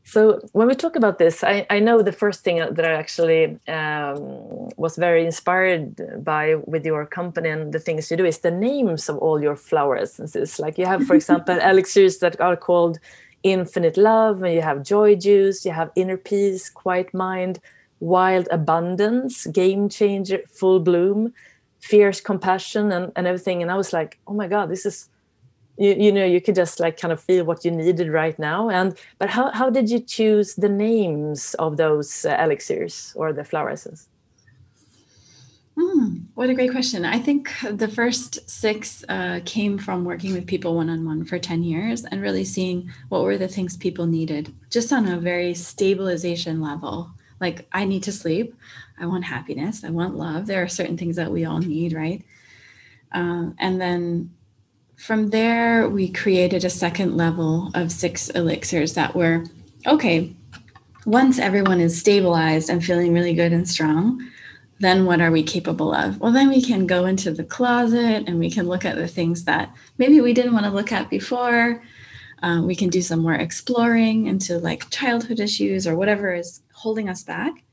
So when we talk about this, I, I know the first thing that I actually um, was very inspired by with your company and the things you do is the names of all your flower essences. Like you have, for example, elixirs that are called Infinite Love, and you have Joy Juice, you have Inner Peace, Quiet Mind, Wild Abundance, Game Changer, Full Bloom, fierce compassion and, and everything and i was like oh my god this is you, you know you could just like kind of feel what you needed right now and but how, how did you choose the names of those uh, elixirs or the flower essence Hmm, what a great question. I think the first six uh, came from working with people one on one for 10 years and really seeing what were the things people needed, just on a very stabilization level. Like, I need to sleep. I want happiness. I want love. There are certain things that we all need, right? Uh, and then from there, we created a second level of six elixirs that were okay, once everyone is stabilized and feeling really good and strong then what are we capable of? Well, then we can go into the closet and we can look at the things that maybe we didn't want to look at before. Um, we can do some more exploring into like childhood issues or whatever is holding us back.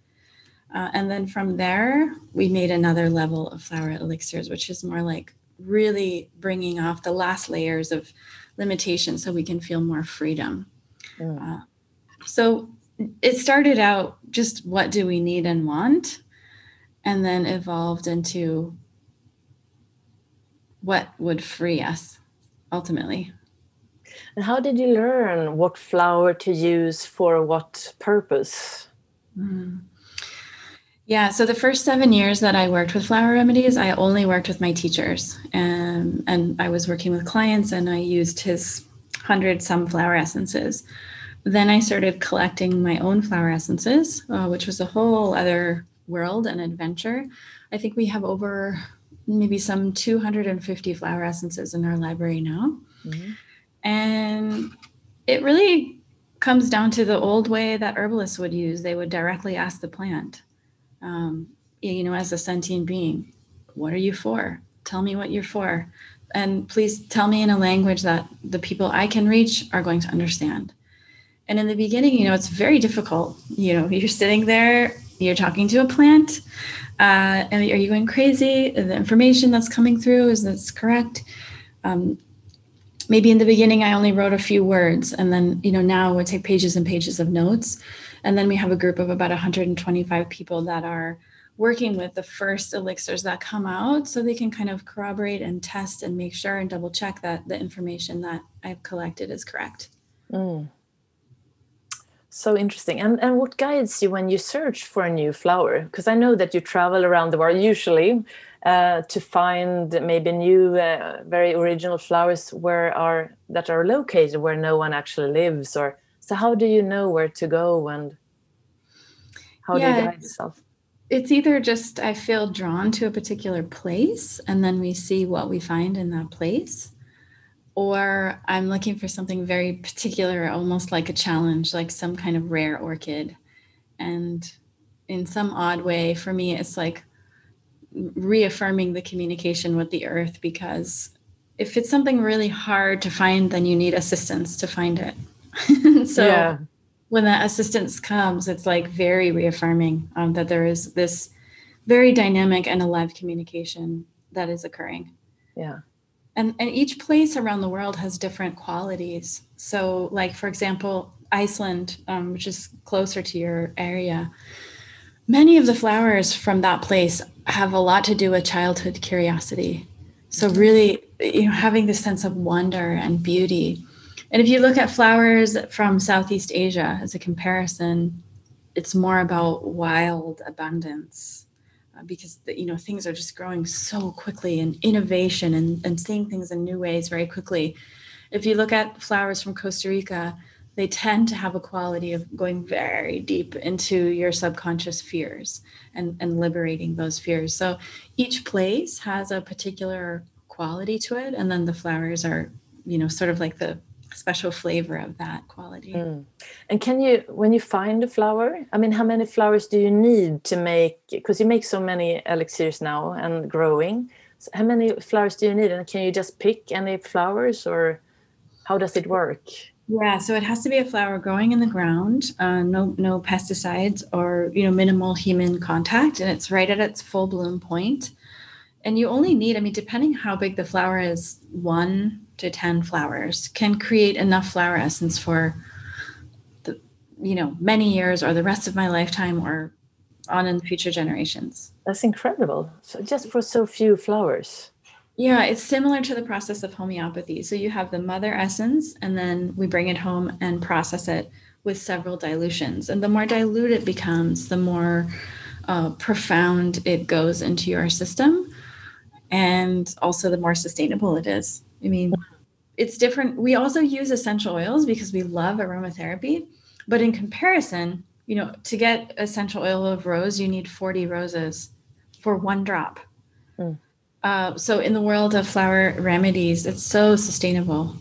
Uh, and then from there, we made another level of flower elixirs, which is more like really bringing off the last layers of limitation so we can feel more freedom. Mm. Uh, so it started out just what do we need and want? and then evolved into what would free us ultimately. And how did you learn what flower to use for what purpose? Mm. Yeah, so the first seven years that I worked with flower remedies, I only worked with my teachers, and and I was working with clients, and I used his hundred some flower essences. Then I started collecting my own flower essences, uh, which was a whole other world and adventure. I think we have over maybe some 250 flower essences in our library now. Mm-hmm. And it really comes down to the old way that herbalists would use. They would directly ask the plant, um, you know, as a sentient being, what are you for? Tell me what you're for. And please tell me in a language that the people I can reach are going to understand. And in the beginning, you know, it's very difficult. You know, you're sitting there you're talking to a plant uh, and are you going crazy the information that's coming through is this correct um, maybe in the beginning i only wrote a few words and then you know now we take pages and pages of notes and then we have a group of about 125 people that are working with the first elixirs that come out so they can kind of corroborate and test and make sure and double check that the information that i've collected is correct mm. So interesting. And and what guides you when you search for a new flower? Because I know that you travel around the world usually uh, to find maybe new, uh, very original flowers where are that are located where no one actually lives. Or so, how do you know where to go and how yeah, do you guide yourself? It's either just I feel drawn to a particular place, and then we see what we find in that place or I'm looking for something very particular, almost like a challenge, like some kind of rare orchid. And in some odd way, for me, it's like reaffirming the communication with the earth because if it's something really hard to find, then you need assistance to find it. so yeah. when that assistance comes, it's like very reaffirming um, that there is this very dynamic and alive communication that is occurring. Yeah and and each place around the world has different qualities so like for example iceland um, which is closer to your area many of the flowers from that place have a lot to do with childhood curiosity. So really you know having this sense of wonder and beauty. And if you look at flowers from southeast asia as a comparison it's more about wild abundance uh, because you know things are just growing so quickly and innovation and, and seeing things in new ways very quickly. If you look at flowers from costa rica they tend to have a quality of going very deep into your subconscious fears and, and liberating those fears so each place has a particular quality to it and then the flowers are you know sort of like the special flavor of that quality. Mm. And can you, when you find a flower, I mean, how many flowers do you need to make? Because you make so many elixirs now and growing. So how many flowers do you need? And can you just pick any flowers, or how does it work? Yeah, so it has to be a flower growing in the ground, uh, no no pesticides or you know minimal human contact, and it's right at its full bloom point. And you only need, I mean, depending how big the flower is, one to 10 flowers can create enough flower essence for the you know many years or the rest of my lifetime or on in future generations That's incredible. So just for so few flowers. Yeah, it's similar to the process of homeopathy. So you have the mother essence, and then we bring it home and process it with several dilutions. And the more dilute it becomes, the more uh, profound it goes into your system, and also the more sustainable it is. I mean, it's different. We also use essential oils because we love aromatherapy, but in comparison, you know, to get essential oil of rose, you need 40 roses for one drop. Mm. Uh, so in the world of flower remedies, it's so sustainable.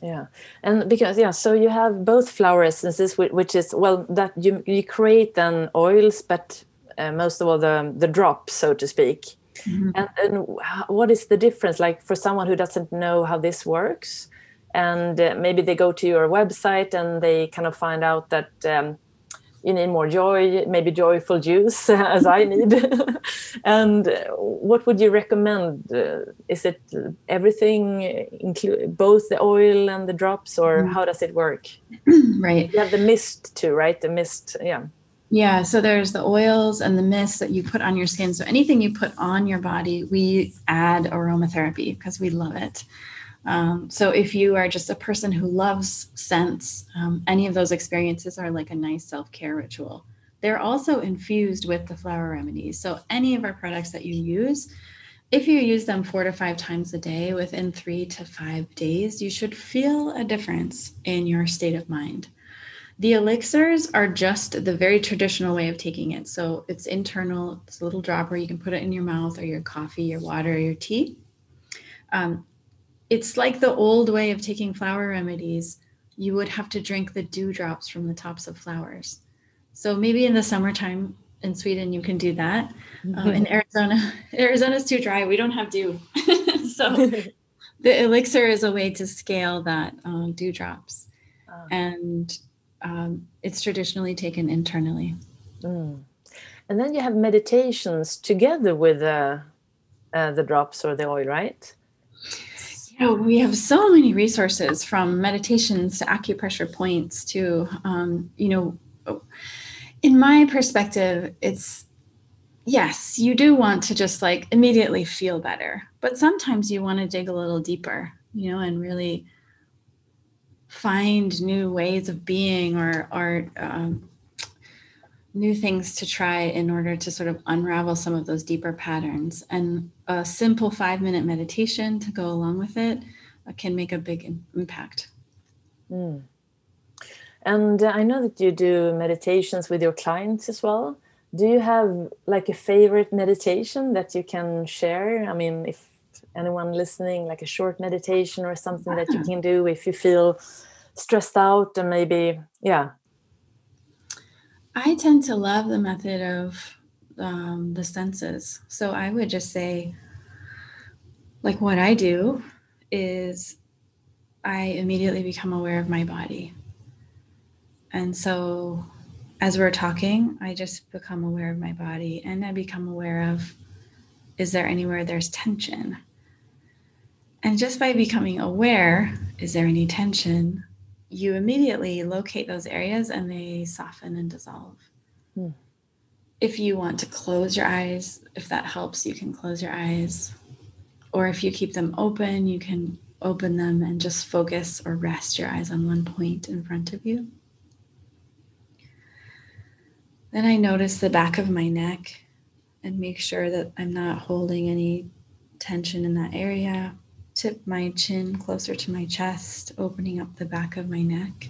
Yeah, and because yeah, so you have both flower essences, which is well that you you create then oils, but uh, most of all the the drops, so to speak. Mm-hmm. And, and what is the difference? Like for someone who doesn't know how this works, and uh, maybe they go to your website and they kind of find out that um, you need more joy, maybe joyful juice as I need. and what would you recommend? Uh, is it everything, include both the oil and the drops, or mm. how does it work? right. You have the mist too, right? The mist, yeah. Yeah, so there's the oils and the mist that you put on your skin. So anything you put on your body, we add aromatherapy because we love it. Um, so if you are just a person who loves scents, um, any of those experiences are like a nice self care ritual. They're also infused with the flower remedies. So any of our products that you use, if you use them four to five times a day within three to five days, you should feel a difference in your state of mind. The elixirs are just the very traditional way of taking it. So it's internal, it's a little dropper. You can put it in your mouth or your coffee, your water, your tea. Um, it's like the old way of taking flower remedies. You would have to drink the dewdrops from the tops of flowers. So maybe in the summertime in Sweden you can do that. Um, in Arizona, Arizona's too dry. We don't have dew, so the elixir is a way to scale that um, dewdrops, oh. and um, it's traditionally taken internally. Mm. And then you have meditations together with uh, uh, the drops or the oil, right? Oh, we have so many resources from meditations to acupressure points to, um, you know, in my perspective, it's yes, you do want to just like immediately feel better, but sometimes you want to dig a little deeper, you know, and really find new ways of being or, or um, new things to try in order to sort of unravel some of those deeper patterns. And a simple five minute meditation to go along with it uh, can make a big impact. Mm. And uh, I know that you do meditations with your clients as well. Do you have like a favorite meditation that you can share? I mean, if anyone listening, like a short meditation or something that you can do if you feel stressed out and maybe, yeah, I tend to love the method of um, the senses. So I would just say, like, what I do is I immediately become aware of my body. And so as we're talking, I just become aware of my body and I become aware of is there anywhere there's tension? And just by becoming aware, is there any tension? you immediately locate those areas and they soften and dissolve. Hmm. If you want to close your eyes, if that helps, you can close your eyes. Or if you keep them open, you can open them and just focus or rest your eyes on one point in front of you. Then I notice the back of my neck and make sure that I'm not holding any tension in that area tip my chin closer to my chest, opening up the back of my neck.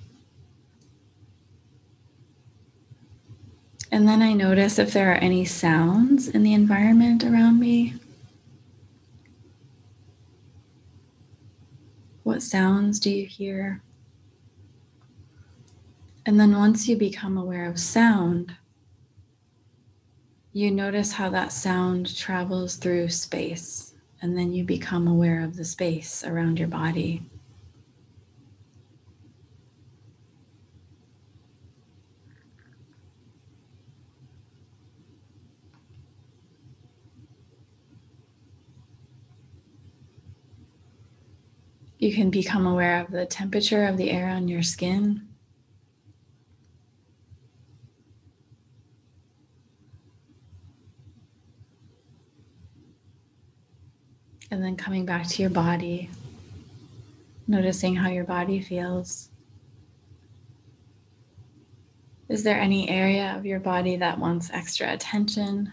And then I notice if there are any sounds in the environment around me. What sounds do you hear? And then once you become aware of sound, you notice how that sound travels through space and then you become aware of the space around your body. You can become aware of the temperature of the air on your skin. And then coming back to your body, noticing how your body feels. Is there any area of your body that wants extra attention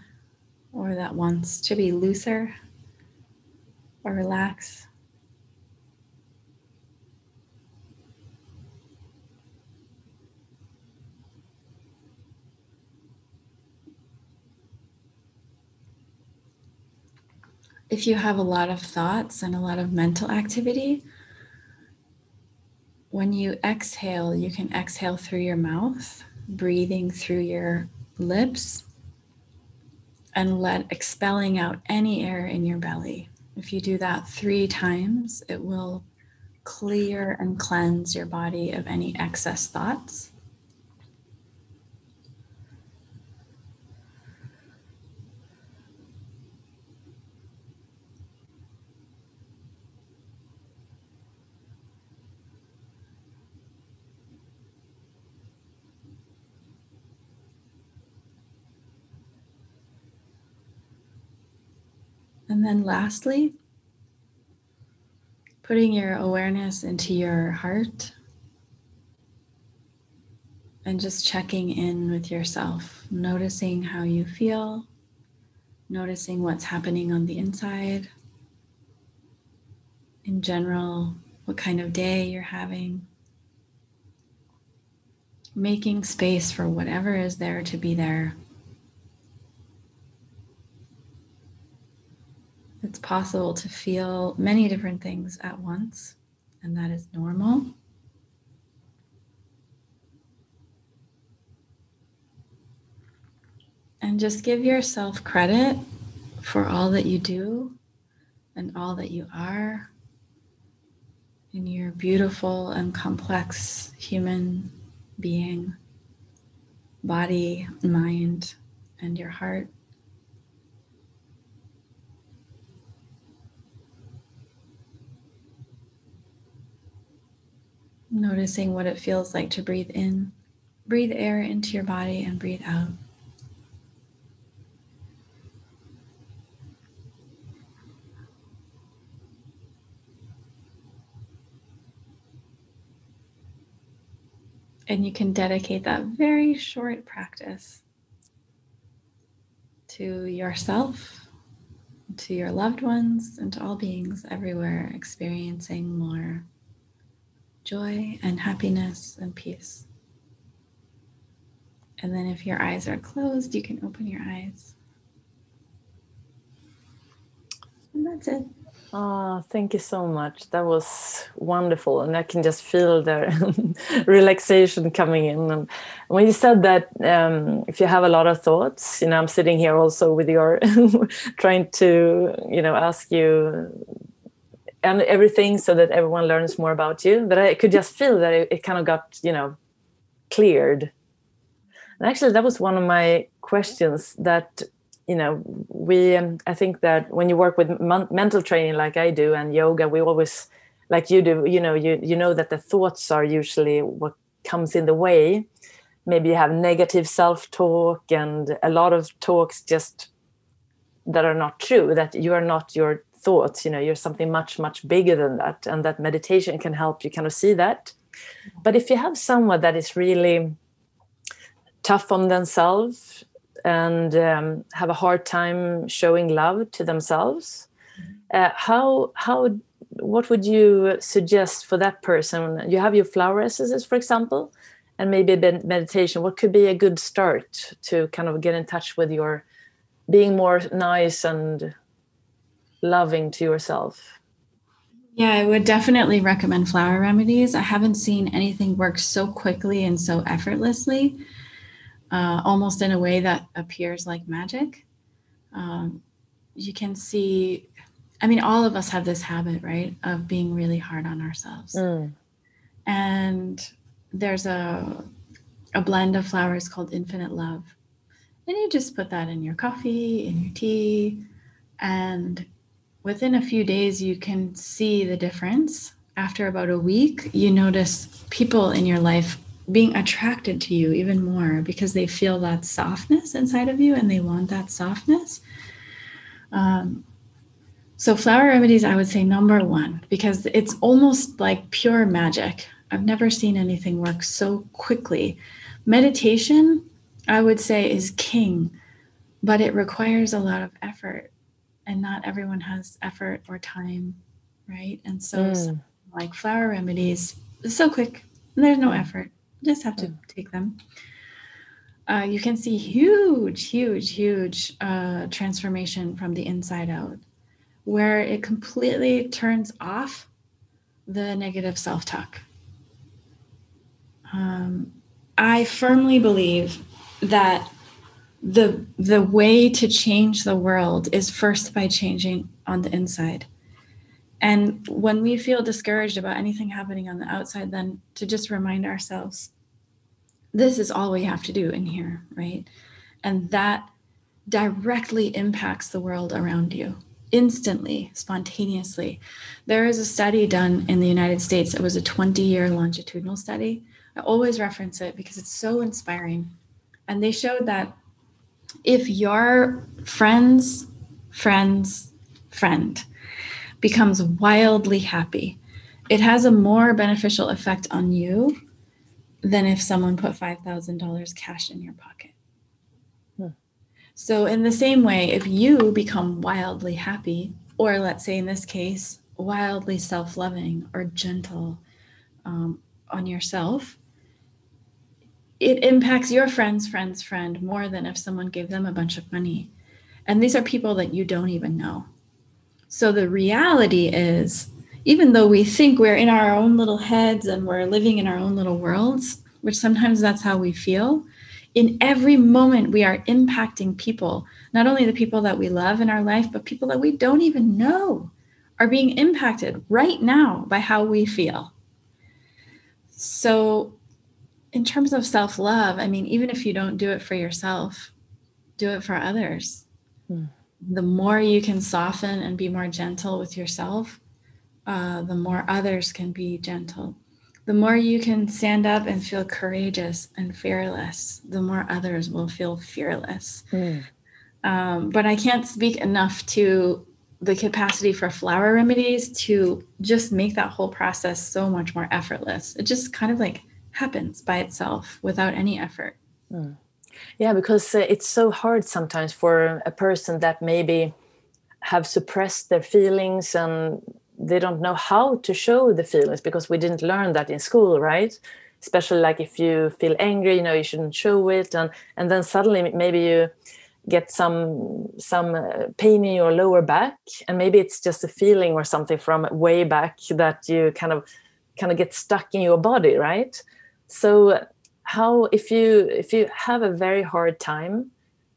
or that wants to be looser or relax? If you have a lot of thoughts and a lot of mental activity, when you exhale, you can exhale through your mouth, breathing through your lips, and let expelling out any air in your belly. If you do that three times, it will clear and cleanse your body of any excess thoughts. Then lastly, putting your awareness into your heart and just checking in with yourself, noticing how you feel, noticing what's happening on the inside. In general, what kind of day you're having. Making space for whatever is there to be there It's possible to feel many different things at once, and that is normal. And just give yourself credit for all that you do and all that you are in your beautiful and complex human being, body, mind, and your heart. Noticing what it feels like to breathe in, breathe air into your body, and breathe out. And you can dedicate that very short practice to yourself, to your loved ones, and to all beings everywhere experiencing more joy and happiness and peace. And then if your eyes are closed, you can open your eyes. And that's it. Oh, thank you so much. That was wonderful. And I can just feel the relaxation coming in. And when you said that, um, if you have a lot of thoughts, you know, I'm sitting here also with your, trying to, you know, ask you and everything so that everyone learns more about you. But i could just feel that it, it, kind of got you know cleared. And actually that was one of my questions that you know we um, i think that when you work with mental training like i do and yoga we always like you do you know you you know that the thoughts are usually what comes in the way. Maybe you have negative self-talk and a lot of talks just that are not true that you are not your thoughts you know you're something much much bigger than that and that meditation can help you kind of see that. But if you have someone that is really tough on themselves and um, have a hard time showing love to themselves uh, how how what would you suggest for that person? You have your flower essences for example and maybe meditation. What could be a good start to kind of get in touch with your being more nice and loving to yourself? Yeah, I would definitely recommend flower remedies. I haven't seen anything work so quickly and so effortlessly, uh, almost in a way that appears like magic. Um, you can see, I mean, all of us have this habit, right, of being really hard on ourselves. Mm. And there's a, a blend of flowers called Infinite Love. And you just put that in your coffee, in your tea, and within a few days, you can see the difference. After about a week, you notice people in your life being attracted to you even more because they feel that softness inside of you and they want that softness. Um, So, flower remedies, I would say number one, because it's almost like pure magic. I've never seen anything work so quickly. Meditation, I would say, is king, but it requires a lot of effort, and not everyone has effort or time, right? And so, mm. like flower remedies, so quick, there's no effort, you just have to mm. take them. Uh, you can see huge, huge, huge uh, transformation from the inside out, where it completely turns off the negative self talk. Um, I firmly believe that the the way to change the world is first by changing on the inside. And when we feel discouraged about anything happening on the outside, then to just remind ourselves this is all we have to do in here, right? And that directly impacts the world around you instantly, spontaneously. There is a study done in the United States. It was a 20 year longitudinal study. I always reference it because it's so inspiring. And they showed that if your friend's friend's friend becomes wildly happy, it has a more beneficial effect on you than if someone put $5,000 cash in your pocket. So, in the same way, if you become wildly happy, or let's say in this case, wildly self loving or gentle um, on yourself, it impacts your friend's friend's friend more than if someone gave them a bunch of money. And these are people that you don't even know. So, the reality is, even though we think we're in our own little heads and we're living in our own little worlds, which sometimes that's how we feel, in every moment we are impacting people, not only the people that we love in our life, but people that we don't even know are being impacted right now by how we feel. So, in terms of self love, I mean, even if you don't do it for yourself, do it for others. Hmm. The more you can soften and be more gentle with yourself, uh, the more others can be gentle. The more you can stand up and feel courageous and fearless, the more others will feel fearless. Mm. Um, but I can't speak enough to the capacity for flower remedies to just make that whole process so much more effortless. It just kind of like happens by itself without any effort. Mm. Yeah, because uh, it's so hard sometimes for a person that maybe have suppressed their feelings and they don't know how to show the feelings because we didn't learn that in school right especially like if you feel angry you know you shouldn't show it and and then suddenly maybe you get some some uh, pain in your lower back and maybe it's just a feeling or something from way back that you kind of kind of get stuck in your body right so how if you if you have a very hard time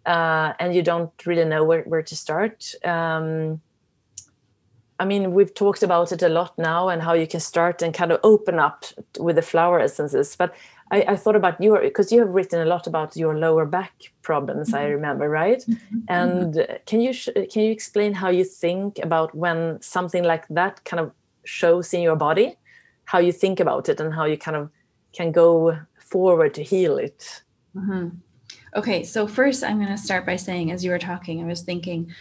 uh, and you don't really know where, where to start um, I mean, we've talked about it a lot now and how you can start and kind of open up with the flower essences. But I, I thought about your because you have written a lot about your lower back problems. Mm-hmm. I remember, right? Mm-hmm. And can you can you explain how you think about when something like that kind of shows in your body, how you think about it, and how you kind of can go forward to heal it? Mm-hmm. Okay, so first I'm going to start by saying, as you were talking, I was thinking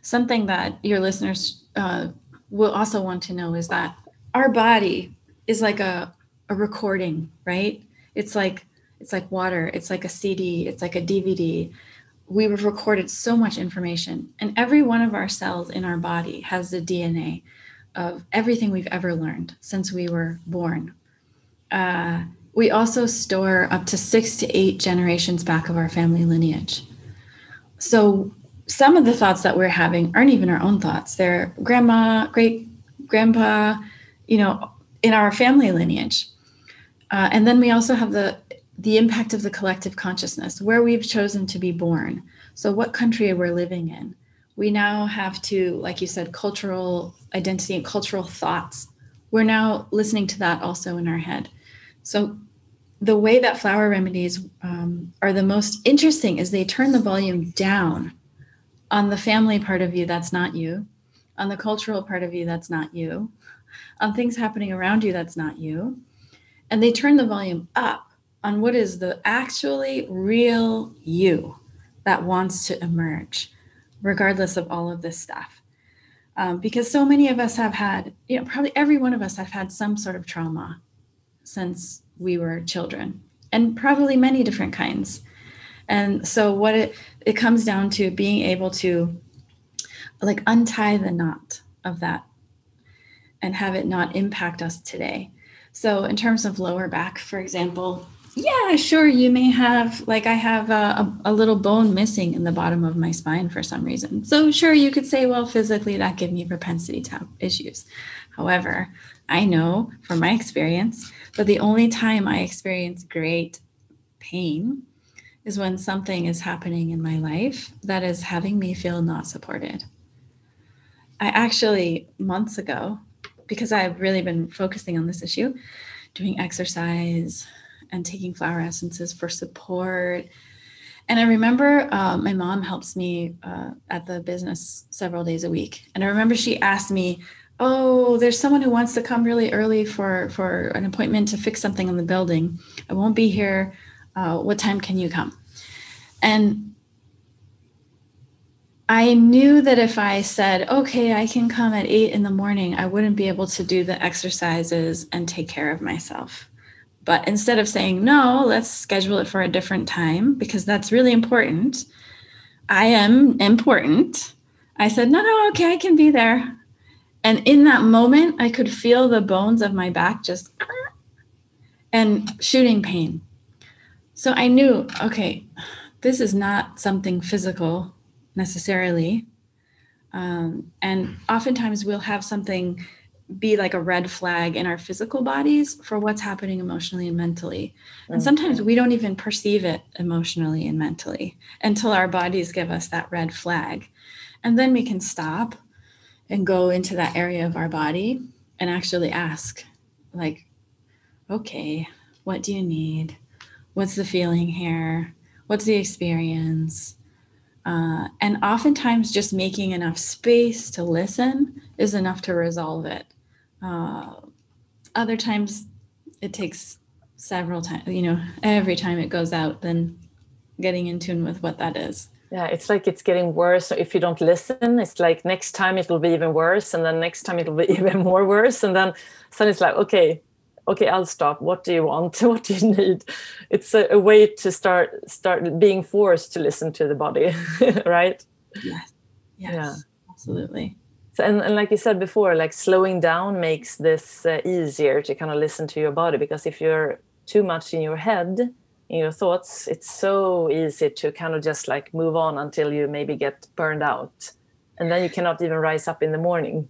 something that your listeners uh, will also want to know is that our body is like a, a recording, right? It's like it's like water, it's like a CD, it's like a DVD. We've recorded so much information, and every one of our cells in our body has the DNA of everything we've ever learned since we were born. Uh, we also store up to six to eight generations back of our family lineage. So some of the thoughts that we're having aren't even our own thoughts. They're grandma, great grandpa, you know, in our family lineage. Uh, and then we also have the the impact of the collective consciousness, where we've chosen to be born. So what country we're living in. We now have to, like you said, cultural identity and cultural thoughts. We're now listening to that also in our head. So the way that flower remedies um, are the most interesting is they turn the volume down on the family part of you that's not you on the cultural part of you that's not you on things happening around you that's not you and they turn the volume up on what is the actually real you that wants to emerge regardless of all of this stuff. Um, because so many of us have had, you know, probably every one of us have had some sort of trauma since we were children, and probably many different kinds. And so, what it it comes down to being able to like untie the knot of that and have it not impact us today. So, in terms of lower back, for example, yeah, sure. You may have, like, I have a, a, a, little bone missing in the bottom of my spine for some reason. So, sure, you could say, well, physically, that give me propensity to have issues. However, I know from my experience that the only time I experience great pain is when something is happening in my life that is having me feel not supported. I actually, months ago, because I've really been focusing on this issue, doing exercise, and taking flower essences for support. And I remember uh, my mom helps me uh, at the business several days a week. And I remember she asked me, "Oh, there's someone who wants to come really early for for an appointment to fix something in the building. I won't be here. Uh, what time can you come?" And I knew that if I said, okay, I can come at eight in the morning, I wouldn't be able to do the exercises and take care of myself. But instead of saying, no, let's schedule it for a different time because that's really important, I am important. I said, no, no, okay, I can be there. And in that moment, I could feel the bones of my back just and shooting pain. So I knew, okay, this is not something physical necessarily. Um, and oftentimes we'll have something be like a red flag in our physical bodies for what's happening emotionally and mentally. And sometimes we don't even perceive it emotionally and mentally until our bodies give us that red flag. And then we can stop and go into that area of our body and actually ask, like, okay, what do you need? What's the feeling here? What's the experience? Uh, and oftentimes, just making enough space to listen is enough to resolve it. Uh, other times it takes several times, you know, every time it goes out, then getting in tune with what that is. Yeah, it's like it's getting worse. If you don't listen, it's like next time it will be even worse, and then next time it will be even more worse, and then suddenly it's like, okay, okay, I'll stop. What do you want? What do you need? It's a, a way to start start being forced to listen to the body, right? Yes. Yes. Yeah. Absolutely. So, and, and like you said before, like slowing down makes this uh, easier to kind of listen to your body because if you're too much in your head, in your thoughts, it's so easy to kind of just like move on until you maybe get burned out. And then you cannot even rise up in the morning.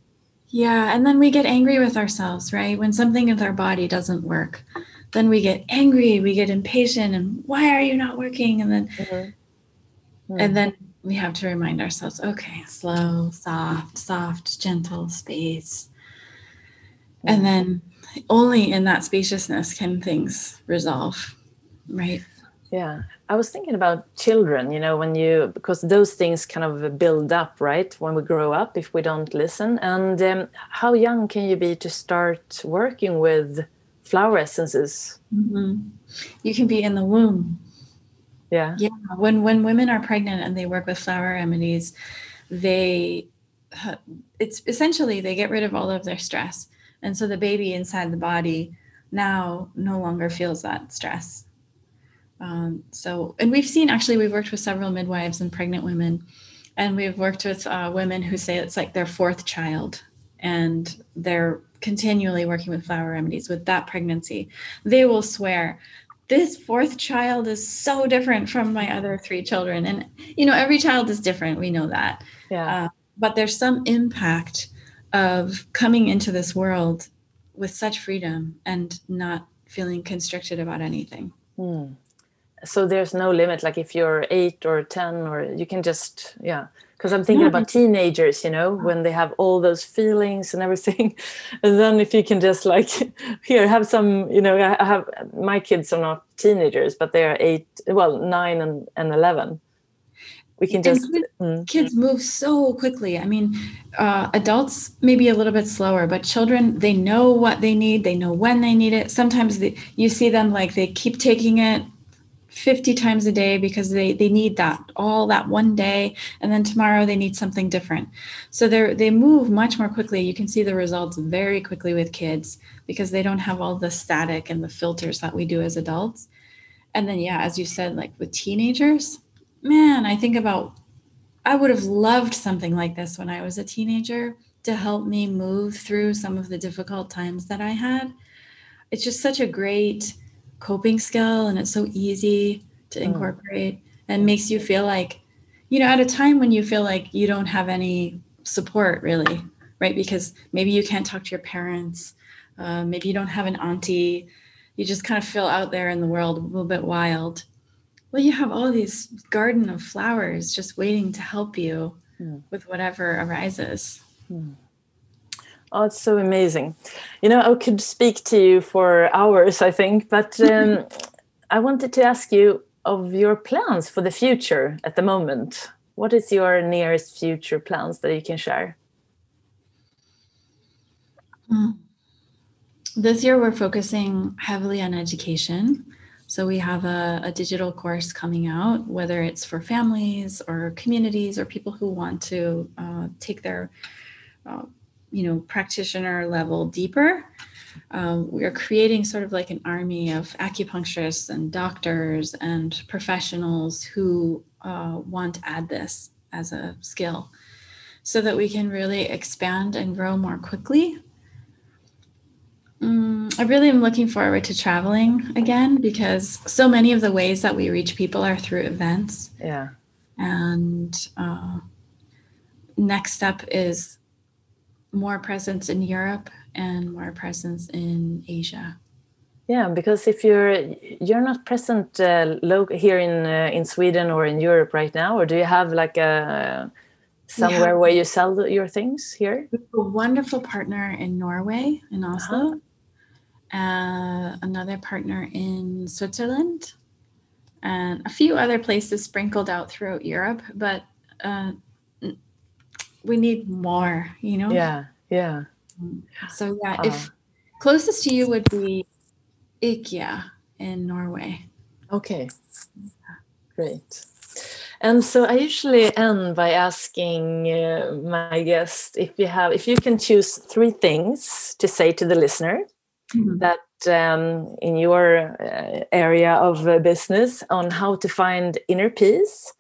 Yeah. And then we get angry with ourselves, right? When something with our body doesn't work, then we get angry, we get impatient, and why are you not working? And then, mm-hmm. Mm-hmm. and then we have to remind ourselves okay, slow, soft, soft, gentle space. And then only in that spaciousness can things resolve, right? Yeah. I was thinking about children, you know, when you, because those things kind of build up, right? When we grow up, if we don't listen. And um, how young can you be to start working with flower essences? Mm-hmm. You can be in the womb yeah yeah when when women are pregnant and they work with flower remedies they it's essentially they get rid of all of their stress and so the baby inside the body now no longer feels that stress um, so and we've seen actually we've worked with several midwives and pregnant women and we've worked with uh, women who say it's like their fourth child and they're continually working with flower remedies with that pregnancy. They will swear this fourth child is so different from my other three children. And you know every child is different we know that. Yeah. Uh, but there's some impact of coming into this world with such freedom and not feeling constricted about anything. Hmm. So there's no limit like if you're eight or ten or you can just yeah. Because i'm thinking yeah. about teenagers you know when they have all those feelings and everything. And then if you can just like here have some you know i have my kids are not teenagers but they are eight well nine and, and 11 we can just mm. kids move so quickly. I mean uh, adults maybe a little bit slower but children they know what they need they know when they need it. Sometimes they, you see them like they keep taking it 50 times a day because they they need that all that one day and then tomorrow they need something different. So they they move much more quickly. You can see the results very quickly with kids because they don't have all the static and the filters that we do as adults. And then yeah as you said like with teenagers man i think about i would have loved something like this when i was a teenager to help me move through some of the difficult times that i had. It's just such a great coping skill and it's so easy to mm. incorporate and makes you feel like you know at a time when you feel like you don't have any support really right because maybe you can't talk to your parents uh, maybe you don't have an auntie you just kind of feel out there in the world a little bit wild well you have all these garden of flowers just waiting to help you mm. with whatever arises mm. Oh, it's so amazing. You know, I could speak to you for hours, I think, but um, I wanted to ask you of your plans for the future at the moment. What is your nearest future plans that you can share? Hmm. This year, we're focusing heavily on education. So, we have a, a, digital course coming out, whether it's for families or communities or people who want to uh, take their uh, you know practitioner level deeper. Um, we are creating sort of like an army of acupuncturists and doctors and professionals who uh, want to add this as a skill so that we can really expand and grow more quickly. Mm, i really am looking forward to traveling again because so many of the ways that we reach people are through events. Yeah. And uh, next step is more presence in Europe and more presence in Asia. Yeah, because if you're you're not present uh, here in uh, in Sweden or in Europe right now, or do you have like a somewhere yeah. where you sell your things here? a wonderful partner in Norway in Oslo, uh-huh. uh, another partner in Switzerland, and a few other places sprinkled out throughout Europe. But uh, we need more, you know? Yeah, yeah. So yeah, uh, if closest to you would be IKEA in Norway. Okay. Great. And so I usually end by asking uh, my guest if you have if you can choose three things to say to the listener mm-hmm. that um, in your uh, area of uh, business on how to find inner peace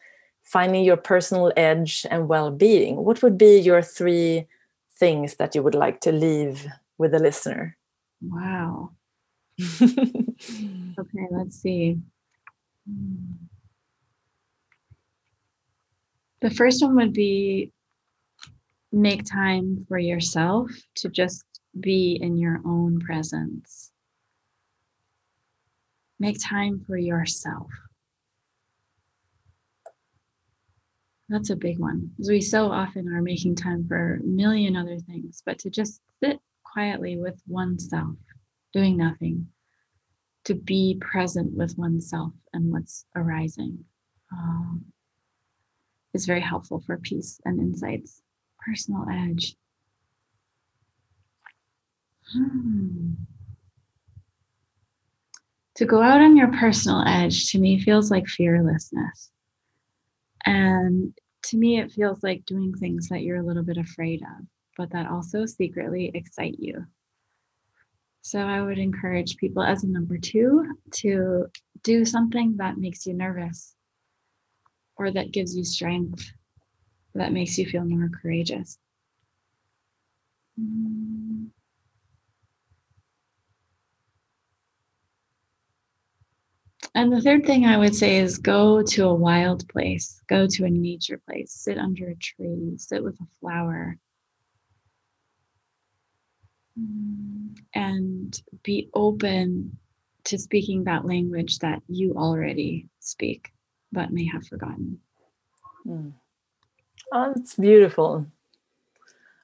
finding your personal edge and well-being what would be your three things that you would like to leave with the listener? Wow. Okay let's see. The first one would be make time for yourself to just be in your own presence. Make time for yourself That's a big one. Because we so often are making time for a million other things, but to just sit quietly with oneself, doing nothing, to be present with oneself and what's arising um, is very helpful for peace and insights. Personal edge. Hmm. To go out on your personal edge to me feels like fearlessness. And to me, it feels like doing things that you're a little bit afraid of, but that also secretly excite you. So I would encourage people as a number two to do something that makes you nervous or that gives you strength, that makes you feel more courageous. Mm. And the third thing I would say is go to a wild place, go to a nature place, sit under a tree, sit with a flower, and be open to speaking that language that you already speak but may have forgotten. Mm. Oh, that's beautiful.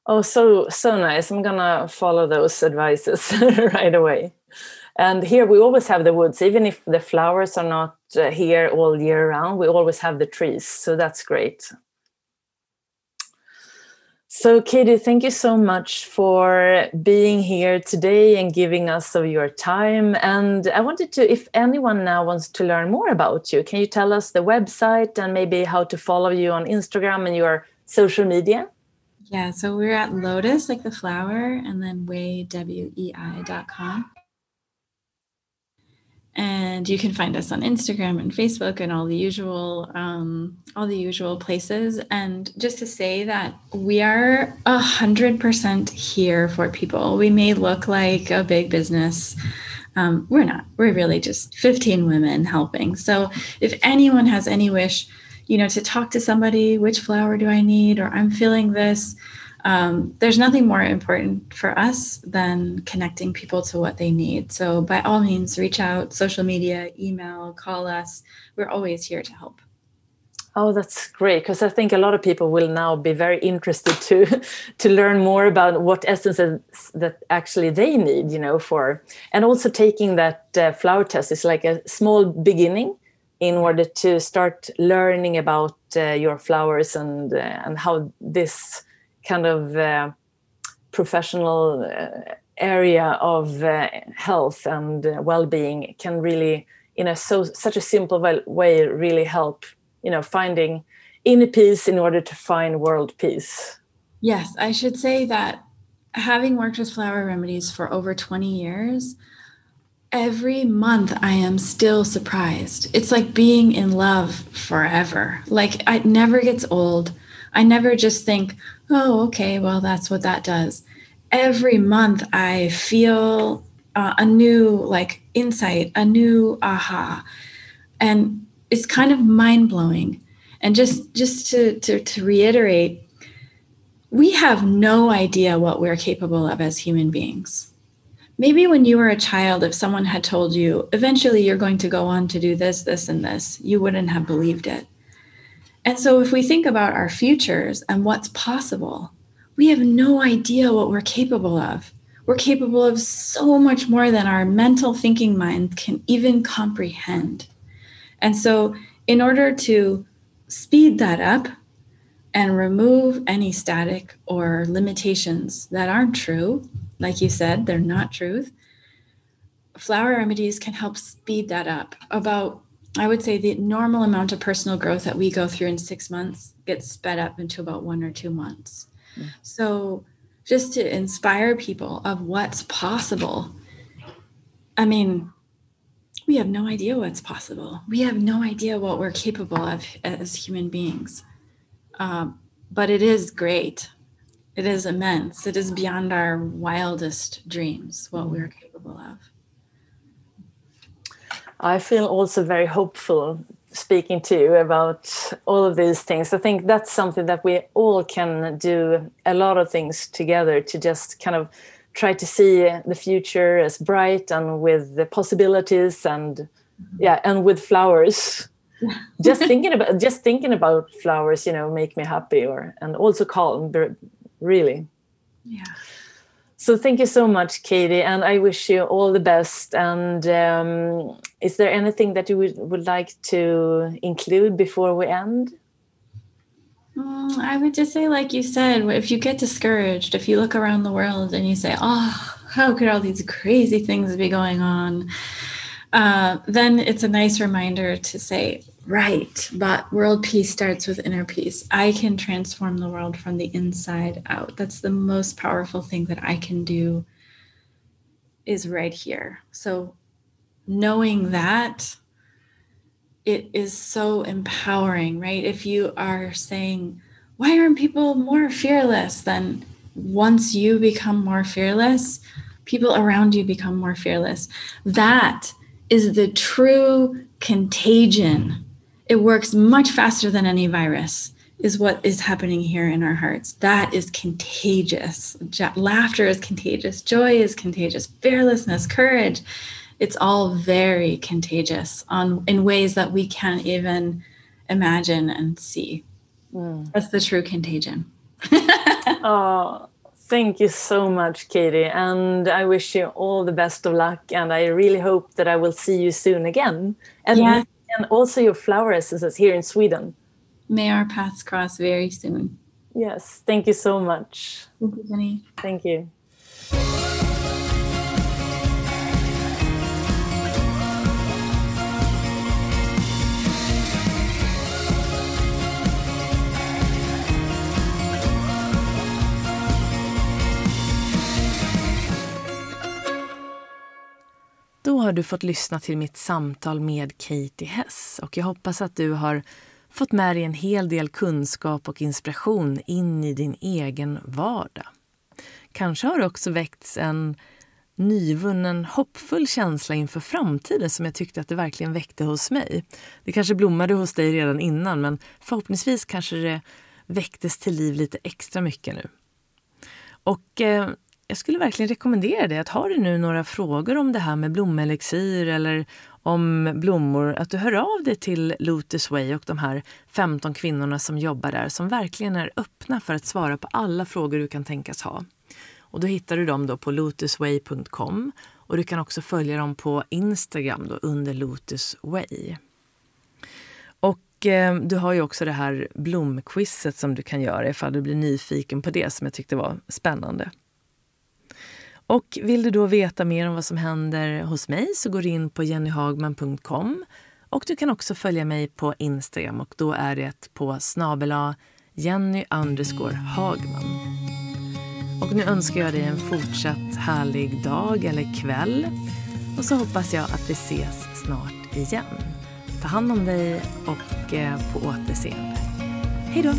Oh, so so nice. I'm gonna follow those advices right away. And here we always have the woods, even if the flowers are not uh, here all year round, we always have the trees. So that's great. So, Katie, thank you so much for being here today and giving us of your time. And I wanted to, if anyone now wants to learn more about you, can you tell us the website and maybe how to follow you on Instagram and your social media? Yeah, so we're at Lotus, like the flower, and then way, W-E-I.com and you can find us on instagram and facebook and all the usual um, all the usual places. And just to say that we are a hundred percent here for people. We may look like a big business. Um, we're not. We're really just 15 women helping. So if anyone has any wish you know to talk to somebody which flower do i need? Or i'm feeling this um, there's nothing more important for us than connecting people to what they need. So, by all means, reach out, social media, email, call us. We're always here to help. Oh, that's great because I think a lot of people will now be very interested to to learn more about what essences that actually they need, you know, for and also taking that uh, flower test is like a small beginning in order to start learning about uh, your flowers and uh, and how this kind of uh, professional uh, area of uh, health and uh, well-being can really in a so such a simple way really help you know finding inner peace in order to find world peace. Yes i should say that having worked with flower remedies for over 20 years every month i am still surprised. It's like being in love forever. Like it never gets old. I never just think, oh, okay, well, that's what that does. Every month I feel uh, a new like insight, a new aha. And it's kind of mind blowing. And just just to, to, to reiterate, we have no idea what we're capable of as human beings. Maybe when you were a child, if someone had told you, eventually you're going to go on to do this, this, and this, you wouldn't have believed it. And so, if we think about our futures and what's possible, we have no idea what we're capable of. We're capable of so much more than our mental thinking mind can even comprehend. And so, in order to speed that up and remove any static or limitations that aren't true, like you said, they're not truth, flower remedies can help speed that up. About I would say the normal amount of personal growth that we go through in six months gets sped up into about one or two months. Mm. So, just to inspire people of what's possible. I mean, we have no idea what's possible. We have no idea what we're capable of as human beings. Um, but it is great. It is immense. It is beyond our wildest dreams what we're capable of. I feel also very hopeful speaking to you about all of these things. I think that's something that we all can do a lot of things together to just kind of try to see the future as bright and with the possibilities and yeah and with flowers. Just thinking about just thinking about flowers you know make me happy or and also calm really. Yeah so thank you so much, Katie, and I wish you all the best. And um, is there anything that you would, would like to include before we end? Mm, I would just say, like you said, if you get discouraged, if you look around the world and you say, "Oh, how could all these crazy things be going on?" Uh, then it's a nice reminder to say, Right. But world peace starts with inner peace. I can transform the world from the inside out. That's the most powerful thing that I can do is right here. So knowing that it is so empowering, right? If you are saying, why aren't people more fearless? Then once you become more fearless, people around you become more fearless. That is the true contagion. It works much faster than any virus is what is happening here in our hearts. That is contagious. Laughter is contagious. Joy is contagious. Fearlessness courage. It's all very contagious on in ways that we can't even imagine and see. Mm. that's the true contagion. Oh thank you so much katie and i wish you all the best of luck and i really hope that i will see you soon again and yeah and also your flower essences here in Sweden. May our paths cross very soon. Yes, thank you so much. Thank you, Jenny. Thank you. Då har du fått lyssna till mitt samtal med Katie Hess och jag hoppas att du har fått med dig en hel del kunskap och inspiration in i din egen vardag. Kanske har det också väckts en nyvunnen hoppfull känsla inför framtiden som jag tyckte att det verkligen väckte hos mig. Det kanske blommade hos dig redan innan men förhoppningsvis kanske det väcktes till liv lite extra mycket nu. Och eh, jag skulle verkligen rekommendera dig att har du nu några frågor om det här med blomelixir eller om blommor, att du hör av dig till Lotus Way och de här 15 kvinnorna som jobbar där som verkligen är öppna för att svara på alla frågor du kan tänkas ha. Och då hittar du dem då på lotusway.com och du kan också följa dem på Instagram då under Lotus Way. Och eh, du har ju också det här blomquizet som du kan göra ifall du blir nyfiken på det som jag tyckte var spännande. Och vill du då veta mer om vad som händer hos mig så går du in på jennyhagman.com och du kan också följa mig på Instagram och då är det på snabela Jenny Hagman. Och nu önskar jag dig en fortsatt härlig dag eller kväll och så hoppas jag att vi ses snart igen. Ta hand om dig och eh, på återseende. Hej då!